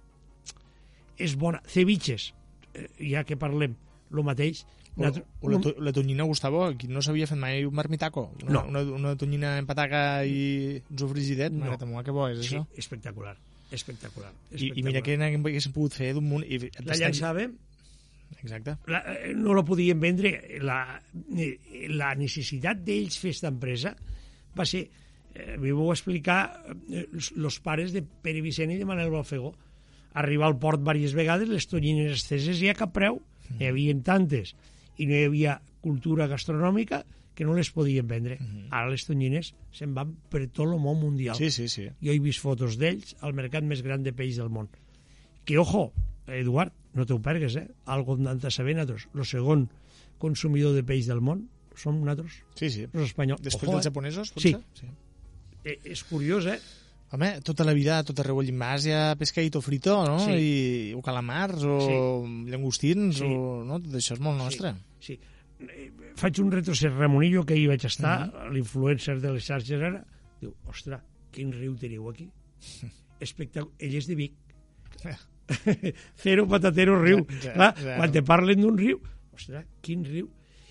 És bona. Ceviches, eh, ja que parlem, el mateix. O, Nosaltres- o la, to- la tonyina, Gustavo, no s'havia fet mai un marmitaco? Una, No. Una, una tonyina en pataca i un sofrigidet? No. Mare que bo és Sí, això? espectacular. Espectacular. I, I mira que n'haguéssim pogut fer d'un munt... I La llançàvem, Exacte. la, eh, no la podien vendre. La, eh, la necessitat d'ells fer aquesta empresa va ser, eh, m'hi vau explicar, eh, pares de Pere Vicent i de Manel Balfegó. Arribar al port diverses vegades, les tonyines esteses i a cap preu, Mm. n'hi havia tantes, i no hi havia cultura gastronòmica que no les podien vendre. Ara les tonyines se'n van per tot el món mundial. Sí, sí, sí. Jo he vist fotos d'ells al mercat més gran de peix del món. Que, ojo, Eduard, no t'ho pergues, eh? Algo hem de saber nosaltres. El segon consumidor de peix del món som nosaltres, Sí, sí. els espanyols. Després ojo, dels eh? japonesos, Sí. potser? Sí. Eh, és curiós, eh? Home, tota la vida, tot arreu al gimnàsia, pescadito frito, no? Sí. I, o calamars, o llangostins, Sí. o... No? Tot això és molt nostre. Sí. Eh, faig un retrocés Ramonillo, que hi vaig estar, l'influencer de les xarxes ara, diu, ostres, quin riu teniu aquí. Espectacular. Ell és de Vic. Cero patatero riu. Ja, ja, Clar, ja. quan te parlen d'un riu, ostres, quin riu?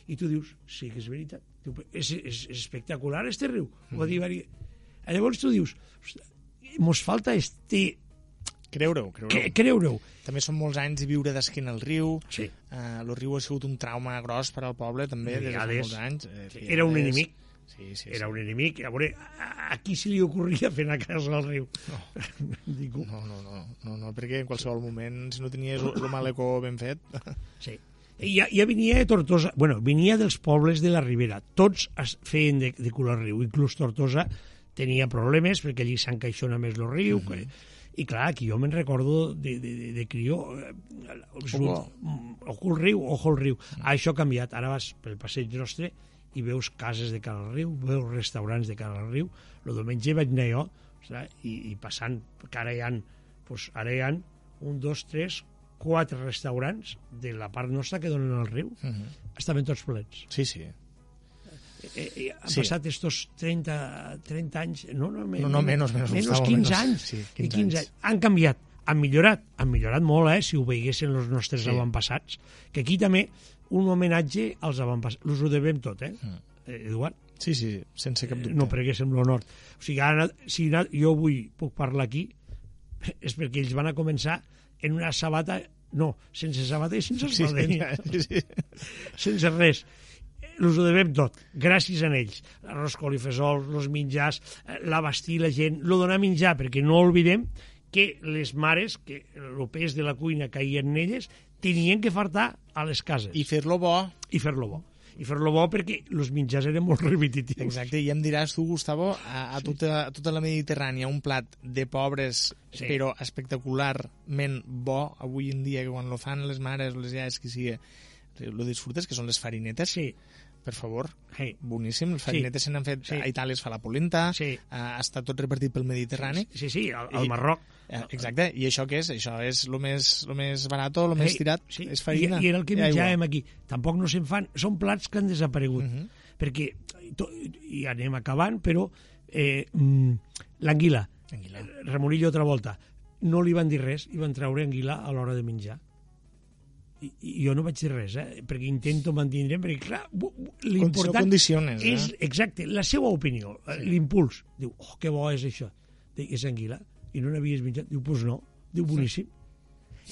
I tu dius, sí que és veritat. Diu, "Però és, és, és espectacular este riu. Mm. Ho dir, vari- Llavors tu dius, ostres, mos falta este... Creure-ho, Cre creure-ho. creure-ho. També són molts anys de viure d'esquena al riu. Sí. Uh, el riu ha sigut un trauma gros per al poble, també, des de molts anys. Eh, era un enemic. Sí, sí, Era sí. un enemic. A veure, a, a qui se li ocorria fer anar a casa al riu? No. Ningú. No, no, no, no, no, perquè en qualsevol moment, si no tenies el, malecó ben fet... Sí. Ja, ja venia de Tortosa, bueno, venia dels pobles de la Ribera. Tots es feien de, de al riu, inclús Tortosa tenia problemes perquè allí s'encaixona més el riu. Mm -hmm. I clar, aquí jo me'n recordo de, de, de, de crió, eh, Ojo. ojo el riu, ojo el riu. Mm. Això ha canviat. Ara vas pel passeig nostre i veus cases de cara al riu, veus restaurants de cara al riu. El diumenge vaig anar jo, i, i passant, que ara hi ha pues ara hi ha un, dos, tres, quatre restaurants de la part nostra que donen al riu. Uh -huh. Estaven tots plens. Sí, sí. Eh, eh, han Sí. passat estos 30, 30 anys, no, no, No, no, menos, menos, menos Gustavo, 15 menos. anys. Sí, i 15 15 anys. anys. Han canviat, han millorat, han millorat molt, eh, si ho veiessin els nostres Sí. avantpassats. Que aquí també un homenatge als avantpassats. Us ho devem tot, eh, eh Eduard? Sí, sí, sense cap dubte. no prenguéssim l'honor. O sigui, ara, si na- jo avui puc parlar aquí, és perquè ells van a començar en una sabata, no, sense sabata i sense Sí, sí, sí, sí. sense res. Els ho devem tot, gràcies a ells. L'arròs colifesol, els menjars, eh, l'abastir la gent, lo donar menjar, perquè no oblidem que les mares, que el pes de la cuina caia en elles, tenien que fartar a les cases I fer-lo bo, i fer-lo bo. I fer-lo bo perquè els menjars eren molt repetitius. exacte, i em diràs tu, Gustavo, a, a, tota, a tota la Mediterrània un plat de pobres, Sí. sí. però espectacularment bo, avui en dia, que quan lo fan les mares, les iaies, que sigui, lo disfrutes, que són les farinetes. Sí, Per favor, hey. boníssim. Les farinetes se n'han fet... Sí. A Itàlia es fa la polenta, Sí. ha estat tot repartit pel Mediterrani. Sí, sí, al, al Marroc. Eh, Exacte, i això què és? Això és el més, lo més barat, el més Ei, tirat, sí, és farina. I, I era el que menjàvem aquí. Tampoc no se'n fan. Són plats que han desaparegut. Mhm. Perquè, to, i anem acabant, però eh, mm, l'anguila, Anguila. Ramonillo altra volta, no li van dir res, i van treure anguila a l'hora de menjar. I, I jo no vaig dir res, eh? perquè intento mantenir, perquè clar, l'important condiciones, eh? és, exacte, la seva opinió, sí. l'impuls. Diu, oh, que bo és això. Dic, és anguila, i no n'havies menjat? Diu, doncs pues no. Diu, boníssim.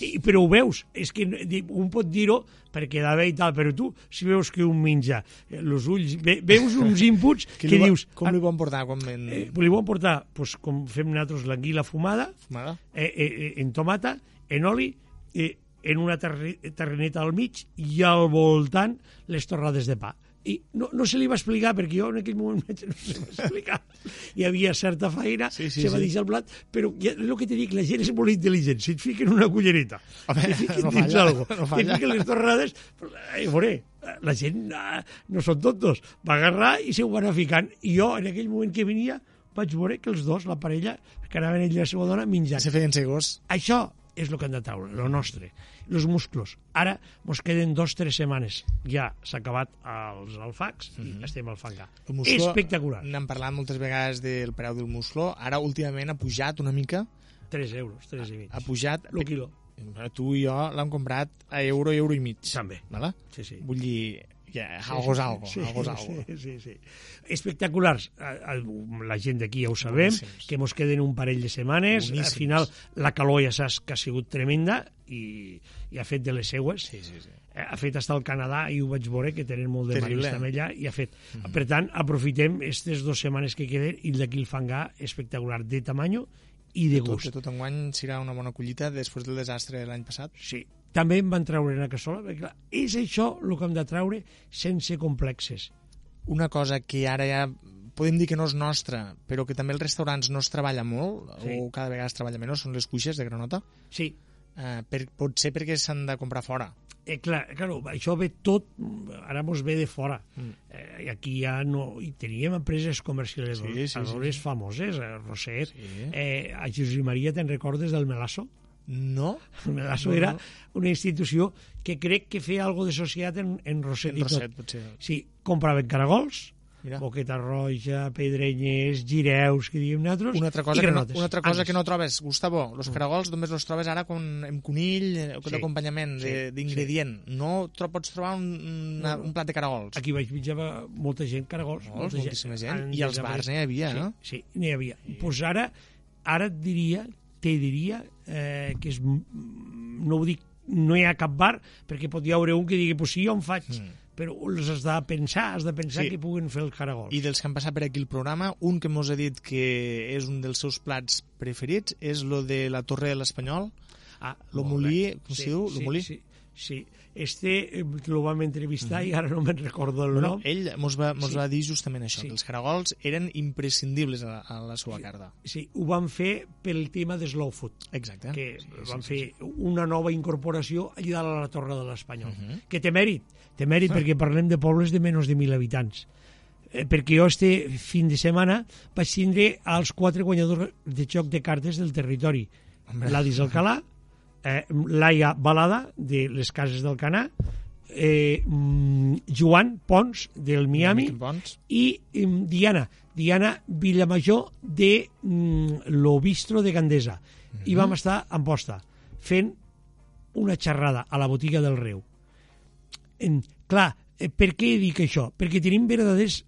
I, però ho veus, és que un pot dir-ho per quedar bé i tal, però tu, si veus que un menja eh, els ulls, ve, veus uns inputs Que que va- dius... Com li van portar quan ven... Eh, li van portar, pues, com fem nosaltres, l'anguila fumada, Fumada? eh, eh, eh, en tomata, en oli, eh, en una terri- terreneta al mig i al voltant les torrades de pa. I no, no se li va explicar, perquè jo en aquell moment no se li va explicar. Hi havia certa feina, Sí, sí, se va sí. deixar el plat, però ja, el que te dic, la gent és molt intel·ligent. Si et fiquen una cullereta, Home, te fiquen no dins falla, algo, no falla. fiquen les torrades, eh, veuré, la gent ah, no són tontos. Va agarrar i se ho van anar ficant. I jo, en aquell moment que venia, vaig veure que els dos, la parella, que anaven ell i la seva dona, menjant. Se feien segos. Això és el que han de treure, el nostre. Els musclos. Ara mos queden dos tres setmanes. Ja s'ha acabat els alfacs i estem al fangar. El muslo, Espectacular. N'hem parlat moltes vegades del preu del muslo. Ara, últimament, ha pujat una mica. 3 euros, 3 i mig. Ha pujat... El quilo. Tu i jo l'hem comprat a euro, euro i mig. També. Vale? Sí, sí. Vull dir, ja, algo és algo. Sí, algo algo. sí, sí, sí. Espectaculars. La gent d'aquí ja ho sabem, Boníssims. que mos queden un parell de setmanes. Boníssims. Al final, la calor ja saps que ha sigut tremenda i, i ha fet de les seues. Sí, sí, sí. Eh, ha fet hasta el Canadà i ho vaig veure que tenen molt de Terrible. també allà i ha fet. Per tant, aprofitem aquestes dues setmanes que queden i d'aquí el fangar espectacular de tamanyo i de Tot, gust. de tot enguany serà una bona collita després del desastre de l'any passat. Sí. També em van treure una cassola, perquè clar, és això el que hem de treure sense complexes. Una cosa que ara ja podem dir que no és nostra, però que també els restaurants no es treballa molt, Sí. o cada vegada es treballa menys, són les cuixes de granota. Sí, Eh, per, potser perquè s'han de comprar fora. eh, clar, claro, això ve tot, ara mos ve de fora. Mm. Eh, I aquí ja no... I teníem empreses comercialitzadores Sí, sí, sí, sí. famoses, eh, Roser. Sí. Eh, a Josep Maria, te'n recordes del Melasso? No? El Melasso No, era no. una institució que crec que feia algo de societat en, en Roset En i tot. Roset, potser. Sí, compraven caragols, Mira. boqueta roja, pedrenyers, gireus, que diguem nosaltres, Una altra cosa, i que no, una altra cosa Andes. que no trobes, Gustavo, los caragols només los trobes ara con, amb conill, eh, Sí. d'acompanyament, Sí. de- d'ingredient. No tro pots trobar un, una, un plat de caragols. Aquí vaig menjar molta gent caragols. Molts, molta moltíssima gent. Han I als bars n'hi havia, sí, no? Sí, n'hi havia. Doncs pues ara, ara et diria, te diria eh, que és, no ho dic, no hi ha cap bar, perquè pot hi haure un que digui, pues sí, jo en faig, Mm. però els has de pensar, has de pensar Sí. que puguen fer els caragols. I dels que han passat per aquí el programa, un que mos ha dit que és un dels seus plats preferits és lo de la Torre de l'Espanyol. Ah, Lo molí, com se diu? Lo molí? Sí, sí. Este eh, lo vam entrevistar i ara no me'n recordo el Bueno, nom. ell mos va, mos Sí. va dir justament això, Sí. que els caragols eren imprescindibles a la, a la seva carta. Sí, ho van fer pel tema de Slow Food. Exacte. que Sí, van sí, fer una nova incorporació allà dalt a la Torre de l'Espanyol. Mhm. Que té mèrit, té mèrit perquè parlem de pobles de menys de 1.000 habitants. Eh, perquè jo este fin de setmana vaig tindre als quatre guanyadors de joc de cartes del territori. Ladis Alcalà, eh, Laia Balada, de les Cases del Canà, eh, mm, Joan Pons, del Miami, Pons. i mm, Diana, Diana Villamajor, de mm, l'Obistro de Gandesa. I vam estar en posta, fent una xerrada a la botiga del Reu. En, clar, eh, per què dic això? Perquè tenim verdaders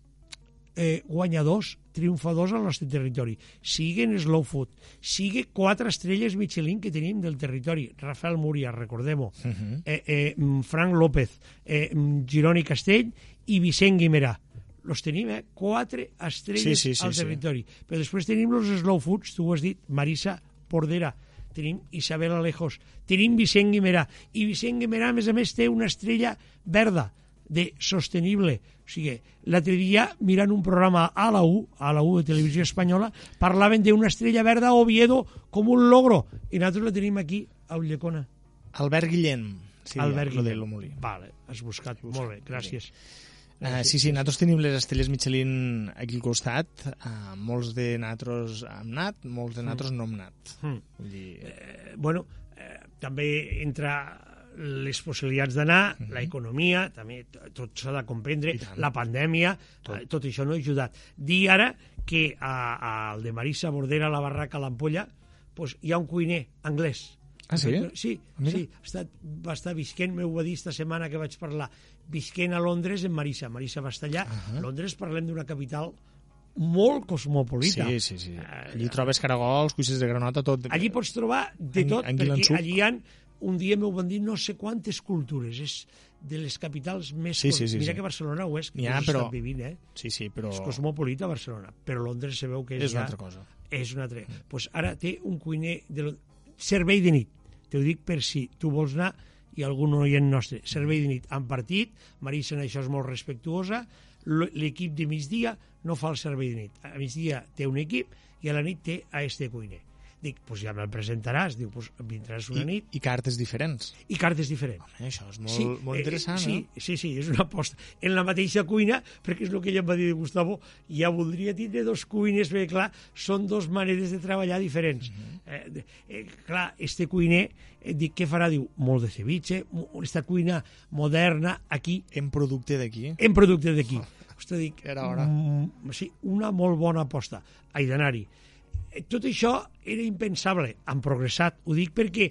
eh, guanyadors, triomfadors al nostre territori. Siguen Slow Food, sigue quatre estrelles Michelin que tenim del territori. Rafael Múria, recordem-ho, uh -huh. eh, eh, mm, Frank López, eh, mm, Gironi Castell i Vicent Guimerà. Los tenim, eh? Quatre estrelles Sí, sí, sí, al sí. territori. Però després tenim los Slow Foods, tu ho has dit, Marisa Pordera, tenim Isabel Alejos, tenim Vicent Guimerà, i Vicent Guimerà, a més a més, té una estrella verda, de sostenible. O sigui, l'altre dia, mirant un programa a la U, a la U de Televisió Espanyola, parlaven d'una estrella verda a Oviedo com un logro, i nosaltres la tenim aquí, a Ullecona. Albert Guillem. Sí, Albert lo de Guillem. l'Omolí. Vale, has buscat. Molt bé, gràcies. Uh, sí, sí, nosaltres tenim les estrelles Michelin aquí al costat, uh, molts de natros hem anat, molts de natros no hem anat. Mm. Vull dir, Eh, bueno, eh, també entra les possibilitats d'anar, Mhm. l'economia, també tot s'ha de comprendre, la pandèmia, Tot. tot. tot això no ha ajudat. Dir ara que al de Marisa Bordera, la barraca a l'Ampolla, pues, hi ha un cuiner anglès. Ah, sí? Sí, Mira. sí ha estat, va estar visquent, m'ho va dir esta setmana que vaig parlar, visquent a Londres en Marisa. Marisa va estar allà. Ahà. Londres parlem d'una capital molt cosmopolita. sí, sí, sí. Eh, Allí trobes caragols, cuixes de granota, tot. Allí pots trobar de tot, en perquè allí hi ha, un dia m'ho van dir, no sé quantes cultures, és de les capitals més... Sí, sí, sí, Mira sí. que Barcelona ho és, que ho però- estan vivint, eh? Sí, sí, però És cosmopolita Barcelona, però Londres se veu que és, és una ja... altra cosa. És una altra. Pues ara té un cuiner de servei de nit. Te ho dic per si tu vols anar i algun oient nostre. Servei de nit en partit, Marisa en això és molt respectuosa, l'equip de migdia no fa el servei de nit. A migdia té un equip i a la nit té a este cuiner. Dic, pues ja me'l presentaràs, diu, pues vindràs una I, nit I cartes diferents. i cartes diferents. Eh, això és molt, molt interessant, sí, eh? Sí, sí, és una aposta. En la mateixa cuina, perquè és el que ella em va dir Gustavo, ja voldria tindre dos cuines, perquè clar, són dos maneres de treballar diferents. Mhm. eh, de- eh, clar, este cuiner, eh, dic, què farà? Diu, molt de ceviche, mo- esta cuina moderna, aquí, En producte d'aquí. en producte d'aquí. Ostres, dic, Era hora. mm, sí, una molt bona aposta. Ai d'anar-hi. Eh, Tot això era impensable. Han progressat. Ho dic perquè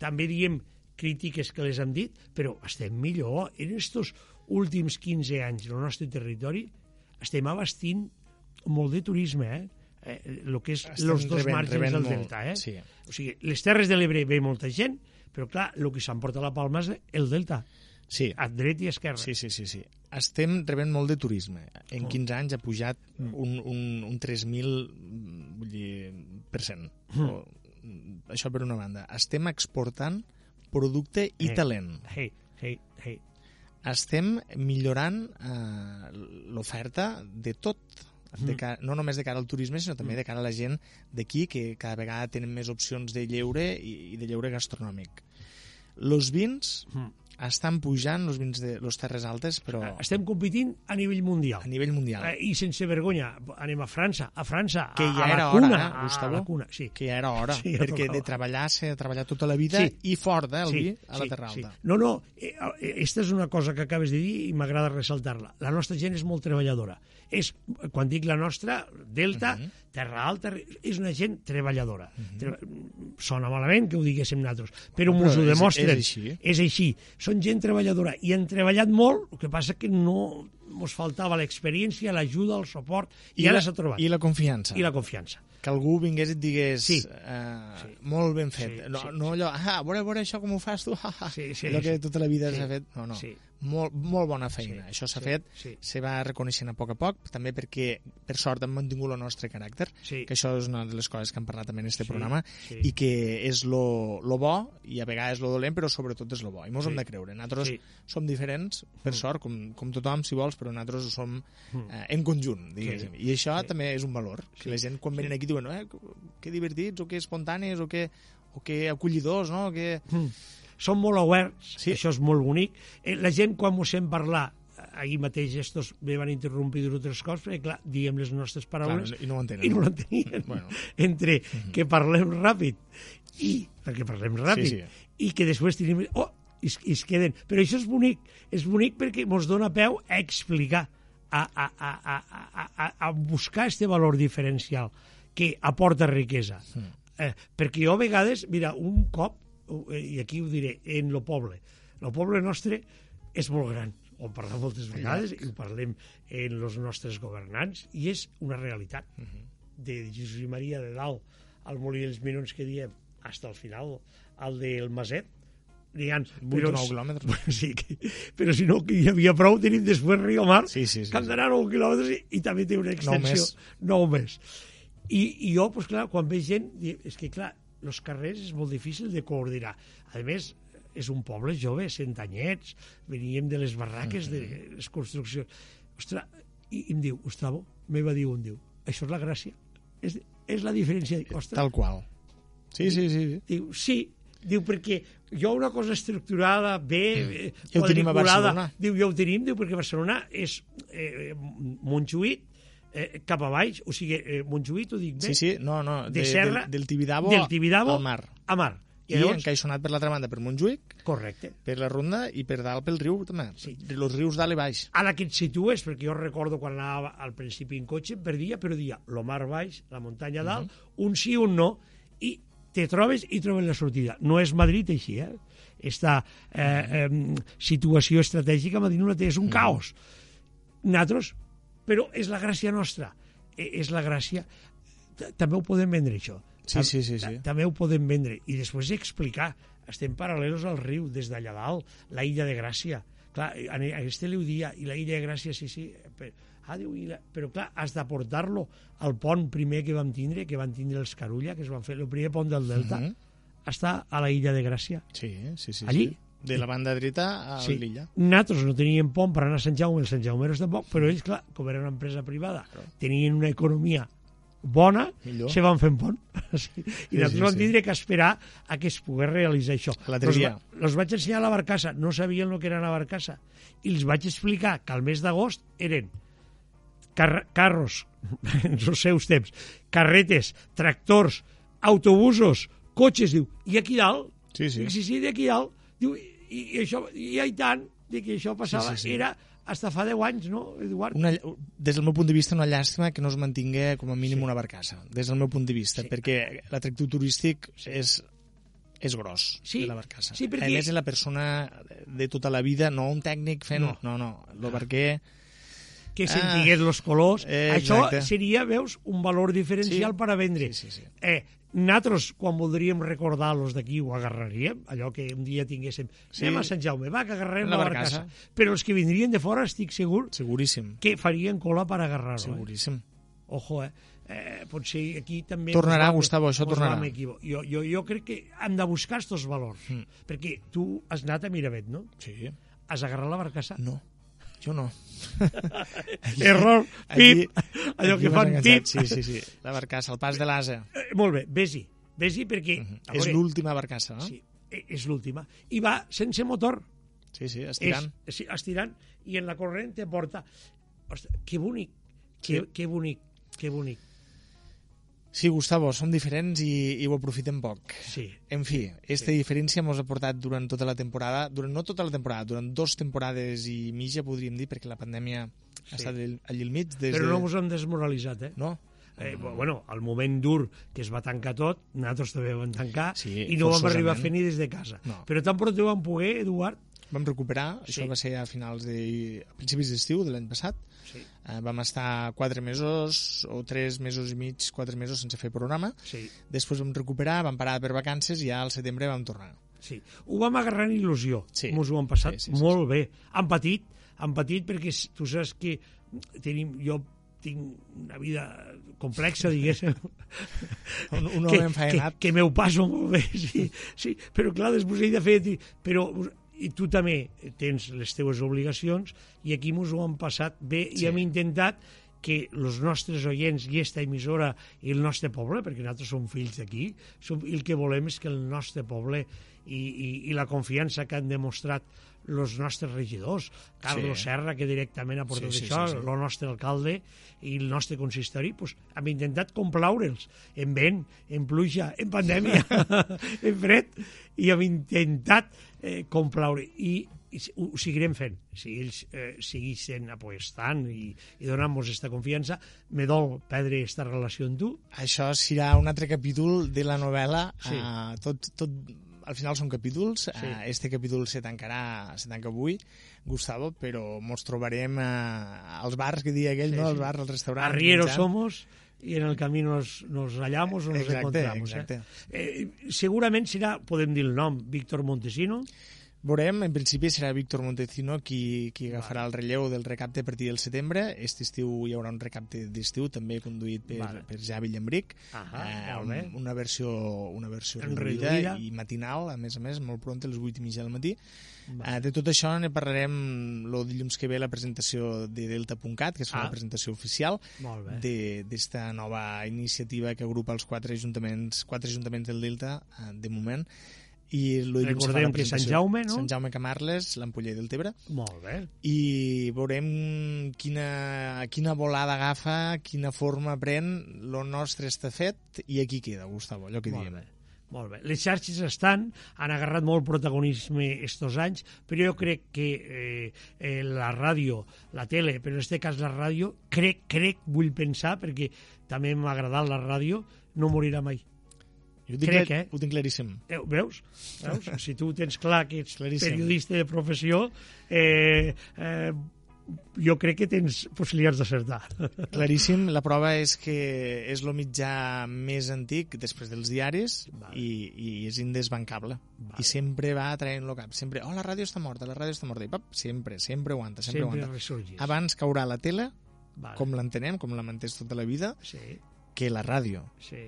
també diem crítiques que les hem dit, però estem millor. En estos últims 15 anys en el nostre territori estem abastint molt de turisme, eh? eh el que és els dos rebent- marges rebent del molt, delta, eh? sí. O sigui, les Terres de l'Ebre ve molta gent, però clar, el que s'emporta la palma és el delta, Sí, a dret i esquerra. sí, sí, sí, sí. Estem rebent molt de turisme. En 15 anys ha pujat un, un, un 3.000 mm, vull dir, per cent. O, mm, això per una banda. Estem exportant producte i talent. Hey, hey, hey. Estem millorant eh, l'oferta de tot. De cara, no només de cara al turisme, sinó també de cara a la gent d'aquí, que cada vegada tenen més opcions de lleure i, i de lleure gastronòmic. Los vins Mm. Estan pujant, los vins de los Terres Altes, però Estem competint a nivell mundial. a nivell mundial. Eh, I sense vergonya, anem a França, a França, que ja a era la hora, cuna, eh, Gustavo? a la cuna, sí. Que ja era hora, Sí, ja perquè de treballar de treballar tota la vida Sí. i fort, eh, el vi, a la sí, Terra sí. Alta. No, no, eh, eh, esta és una cosa que acabes de dir i m'agrada ressaltar-la. La nostra gent és molt treballadora. És, quan dic la nostra, Delta, Mhm. Terra Alta, és una gent treballadora. Tre Sona malament que ho diguéssim nosaltres, però No, però ho és- demostren. és així. És així. Són gent treballadora i han treballat molt, el que passa que no mos faltava l'experiència, l'ajuda, el suport, i, I ara s'ha trobat. I la confiança. I la confiança. que algú vingués i et digués Sí. eh, Sí. molt ben fet. Sí, no, sí, no allò, ah, a veure, a veure això com ho fas tu, ah. Sí, sí, allò que sí. tota la vida Sí. s'ha fet. No, no, Sí. molt, molt bona feina. Sí, Això s'ha sí, fet, sí. se va reconeixent a poc a poc, també perquè, per sort, hem mantingut el nostre caràcter, Sí. que això és una de les coses que hem parlat també en este Sí, programa, sí. i que és lo, lo bo, i a vegades lo dolent, però sobretot és lo bo. I mos Sí. hem de creure. Nosaltres Sí. som diferents, per sort, com, com tothom, si vols, però nosaltres ho som eh, en conjunt, diguéssim. I això Sí. també és un valor. Que la gent, quan venen aquí, diuen eh, que divertits, o que espontanis, o que, o que acollidors, no? Que... Mm. Són molt awares, Sí. això és molt bonic. Eh, La gent, quan mos sent parlar, eh, ahir mateix estos me van interrompir d'altres coses, perquè clar, diem les nostres paraules Clar, i no ho entenen. i no ho entenien. Bueno. Entre que parlem ràpid i, perquè parlem ràpid, Sí, sí. i que després tenim... Oh, i, es- i es queden. Però això és bonic, és bonic perquè ens dona peu a explicar, a, a, a, a, a, a, buscar este valor diferencial que aporta riquesa. Mm. Eh, perquè jo a vegades, mira, un cop, eh, i aquí ho diré, en lo poble, el poble nostre és molt gran, ho parlem moltes vegades, i ho parlem en els nostres governants, i és una realitat. De Jesús i Maria de dalt al Molí dels Mirons que diem, hasta el final, al del Maset, n'hi ha... Vuit o nou quilòmetres. Bueno, sí, que, però si no, que hi havia prou, tenim després Rio Mar, Sí, sí, sí, que han d'anar 9 quilòmetres i, i també té una extensió. més. 9 més. I, I jo, doncs clar, quan veig gent, és que clar, els carrers és molt difícil de coordinar. A més, és un poble jove, cent anyets, veníem de les barraques, de les construccions. Ostres, i, i em diu, Gustavo, me va dir un, diu, això és la gràcia, és, és la diferència. Ostres, Tal qual. Sí, sí, sí. sí. Diu, sí, diu, perquè jo una cosa estructurada, bé, eh, Ja ho tenim a Barcelona. Diu, ja ho tenim, diu, perquè Barcelona és eh, Montjuïc, eh, cap a baix, o sigui, eh, Montjuïc, ho dic bé, Sí, sí, no, no, de, de, Serra, del, del Tibidabo, del Tibidabo al mar. a mar. I, llavors, encaixonat per l'altra banda per Montjuïc, correcte. per la ronda i per dalt pel riu també. Sí. De los rius dalt i baix. Ara que et situes, perquè jo recordo quan anava al principi en cotxe, perdia, però dia, lo mar baix, la muntanya dalt, un sí, un no, i te trobes i trobes la sortida. No és Madrid així, eh? Esta eh, eh, situació estratègica a Madrid no la té, és un caos. Nosaltres, però és la gràcia nostra, eh, és la gràcia... També ho podem vendre, això. Sí, sí, sí, sí. ta- També ho podem vendre. I després explicar. Estem paral·lelos al riu, des d'allà dalt, la illa de Gràcia. Clar, a a este li ho dia, i la illa de Gràcia, sí, sí, però, diu, i la, però clar, has d'aportar-lo al pont primer que vam tindre, que van tindre els Carulla, que es van fer el primer pont del Delta, Mhm. està a la illa de Gràcia. Sí, sí, sí. Allí? Sí. De la banda dreta a Sí. l'illa. Nosaltres no teníem pont per anar a Sant Jaume, els Sant Jaumeros tampoc, però ells, clar, com era una empresa privada, tenien una economia bona, Millor. se van fent pont. Sí. I Sí, nosaltres sí, vam sí. tindre que esperar a que es pogués realitzar això. L'altre Els dia. va- Els vaig ensenyar la barcassa, no sabien el que era una barcassa, i els vaig explicar que al mes d'agost eren car carros, en els seus temps, carretes, tractors, autobusos, cotxes, diu, i aquí dalt, Sí, sí. Dic, sí, sí, d'aquí dalt, diu, i, i això, i, i tant, de que això passava, Sí, sí, sí. era hasta fa 10 anys, no, Eduard? Una, des del meu punt de vista, una llàstima que no es mantingui com a mínim una barcassa, des del meu punt de vista, Sí. perquè l'atractiu turístic és és gros, Sí, de la barcassa. sí, perquè- A més, és la persona de tota la vida, no un tècnic fent... No. No, no, no el barquer... que Ah. sentigués els colors. Eh, Això exacte. seria, veus, un valor diferencial Sí. per a vendre. Sí, sí, sí. Eh, nosaltres, quan voldríem recordar-los d'aquí, ho agarraríem, allò que un dia tinguéssim. Sí. Anem a Sant Jaume, va, que agarrem La barcassa. barcassa. Però els que vindrien de fora, estic segur, Seguríssim, que farien cola per agarrar-lo. Eh? seguríssim. Ojo, eh? eh? Potser aquí també... Tornarà, vam- Gustavo, això tornarà. Jo, jo, jo crec que hem de buscar aquests valors. Mm. Perquè tu has anat a Miravet, no? Sí. Has agarrat la barcassa. No, jo no. Error, Allí- pip, allò allí que m'has fan enganxat. pip. Sí, sí, sí. La barcassa, el pas de l'asa. Eh, molt bé, vés-hi. Vés-hi perquè... a És veure, l'última barcassa, no? Sí, eh, és l'última. I va sense motor. Sí, sí, estirant. És, sí, estirant. I en la corrent te porta... Ostres, que bonic. Que, Sí. que bonic. Que bonic. Sí, Gustavo, som diferents i, i ho aprofitem poc. Sí. En fi, aquesta diferència ens ha portat durant tota la temporada, durant no tota la temporada, durant dos temporades i mitja, podríem dir, perquè la pandèmia ha Sí. estat allí allí al mig. Des Però de... no ens hem desmoralitzat, eh? No? Eh, bueno, al moment dur que es va tancar tot, nosaltres també vam tancar Sí, i no vam arribar a fer ni des de casa. No. Però tan prou vam poder, Eduard, Vam recuperar, Sí. això va ser a finals de... a principis d'estiu de l'any passat. Sí. Eh, vam estar quatre mesos o tres mesos i mig, quatre mesos sense fer programa. sí, Després vam recuperar, vam parar per vacances i ja al setembre vam tornar. sí. Ho vam agarrar en il·lusió. Sí. Mos ho hem passat Sí, sí, sí, molt bé. Han patit, han patit perquè tu saps que tenim, jo tinc una vida complexa, diguéssim, Un, un que, home que, enfaenat. que m'ho passo molt bé, sí, sí, però clar, després he de fer... Però i tu també tens les teves obligacions i aquí mos ho hem passat bé sí. I hem intentat que els nostres oients i esta emissora i el nostre poble, perquè nosaltres som fills d'aquí, el que volem és que el nostre poble i, i, i la confiança que han demostrat els nostres regidors, Carlos Sí. Serra, que directament ha portat Sí, sí, això, sí, sí. el nostre alcalde i el nostre consistori, pues, hem intentat complaure'ls en vent, en pluja, en pandèmia, en fred, i hem intentat eh, complaure. I, ho, ho seguirem fent. Si ells eh, seguissin apostant i, i donant-nos aquesta confiança, me dol perdre aquesta relació amb tu. Això serà un altre capítol de la novel·la. Sí. Uh, tot, tot, al final són capítols. Sí. Uh, este capítol se tancarà, se tanca avui, Gustavo, però mos trobarem uh, als bars, que dia aquell, Sí, no? sí. Als bars, als restaurants. Arrieros somos y en el camí nos, nos hallamos o nos Exacte, encontramos. exacte. Eh? Eh, segurament serà, podem dir el nom, Víctor Montesino, Veurem, en principi serà Víctor Montecino qui, qui agafarà el relleu del recapte a partir del setembre. Este estiu hi haurà un recapte d'estiu, també conduït per, Vale. per Javi Llambric. Ahà, molt bé. una versió, una versió reduïda, reduïda. i matinal, a més a més, molt pront, a les 8 i mitja del matí. Va. Uh, de tot això ne parlarem el dilluns que ve la presentació de Delta.cat, que és Ah. la presentació oficial d'esta nova iniciativa que agrupa els quatre ajuntaments, quatre ajuntaments del Delta, eh, de moment, i lo Recordem que Sant. Jaume, no? Sant Jaume Camarles, l'Ampoller del Tebre, Molt bé. i veurem quina, quina volada agafa, quina forma pren el nostre estafet i aquí queda, Gustavo, allò que Molt diem. bé. Molt bé. Les xarxes estan, han agarrat molt protagonisme estos anys, però jo crec que eh, eh, la ràdio, la tele, però en aquest cas la ràdio, crec, crec, vull pensar, perquè també m'ha agradat la ràdio, no morirà mai. Jo tinc, Crec, clar- eh? ho tinc claríssim. Eh, veus? veus? Si tu tens clar que ets Claríssim. periodista de professió, eh, eh, jo crec que tens possibilitats d'acertar. Claríssim, la prova és que és el mitjà més antic després dels diaris Vale. i, i és indesbancable. Vale. I sempre va traient-lo cap. Sempre, oh, la ràdio està morta, la ràdio està morta. I pap, sempre, sempre aguanta, sempre, Sempre aguanta. ressorgis. Abans caurà la tele, Vale. com l'entenem, com la mantens tota la vida, Sí, que la ràdio. sí.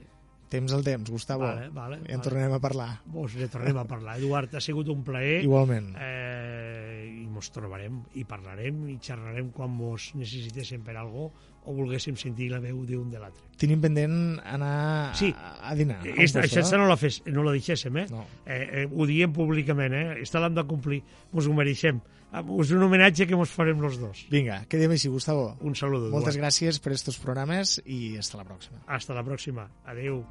Temps al temps, Gustavo. Vale, vale, en vale. tornarem a parlar. Vos ne tornem a parlar. Eduard, ha sigut un plaer. Igualment. Eh, I mos trobarem i parlarem i xerrarem quan mos necessitéssim per algo o volguéssim sentir la veu d'un de l'altre. Tenim pendent anar Sí. a, a dinar. Esta, posto, això no la, fes, no la deixéssim, eh? No. eh, eh ho diem públicament, eh? Està l'hem de complir. Mos ho mereixem. Ah, És un homenatge que mos farem los dos. Vinga, quedem així, Gustavo. Un saludo. Moltes Eduard. gràcies per estos programes i hasta la pròxima. Hasta la pròxima. Adeu.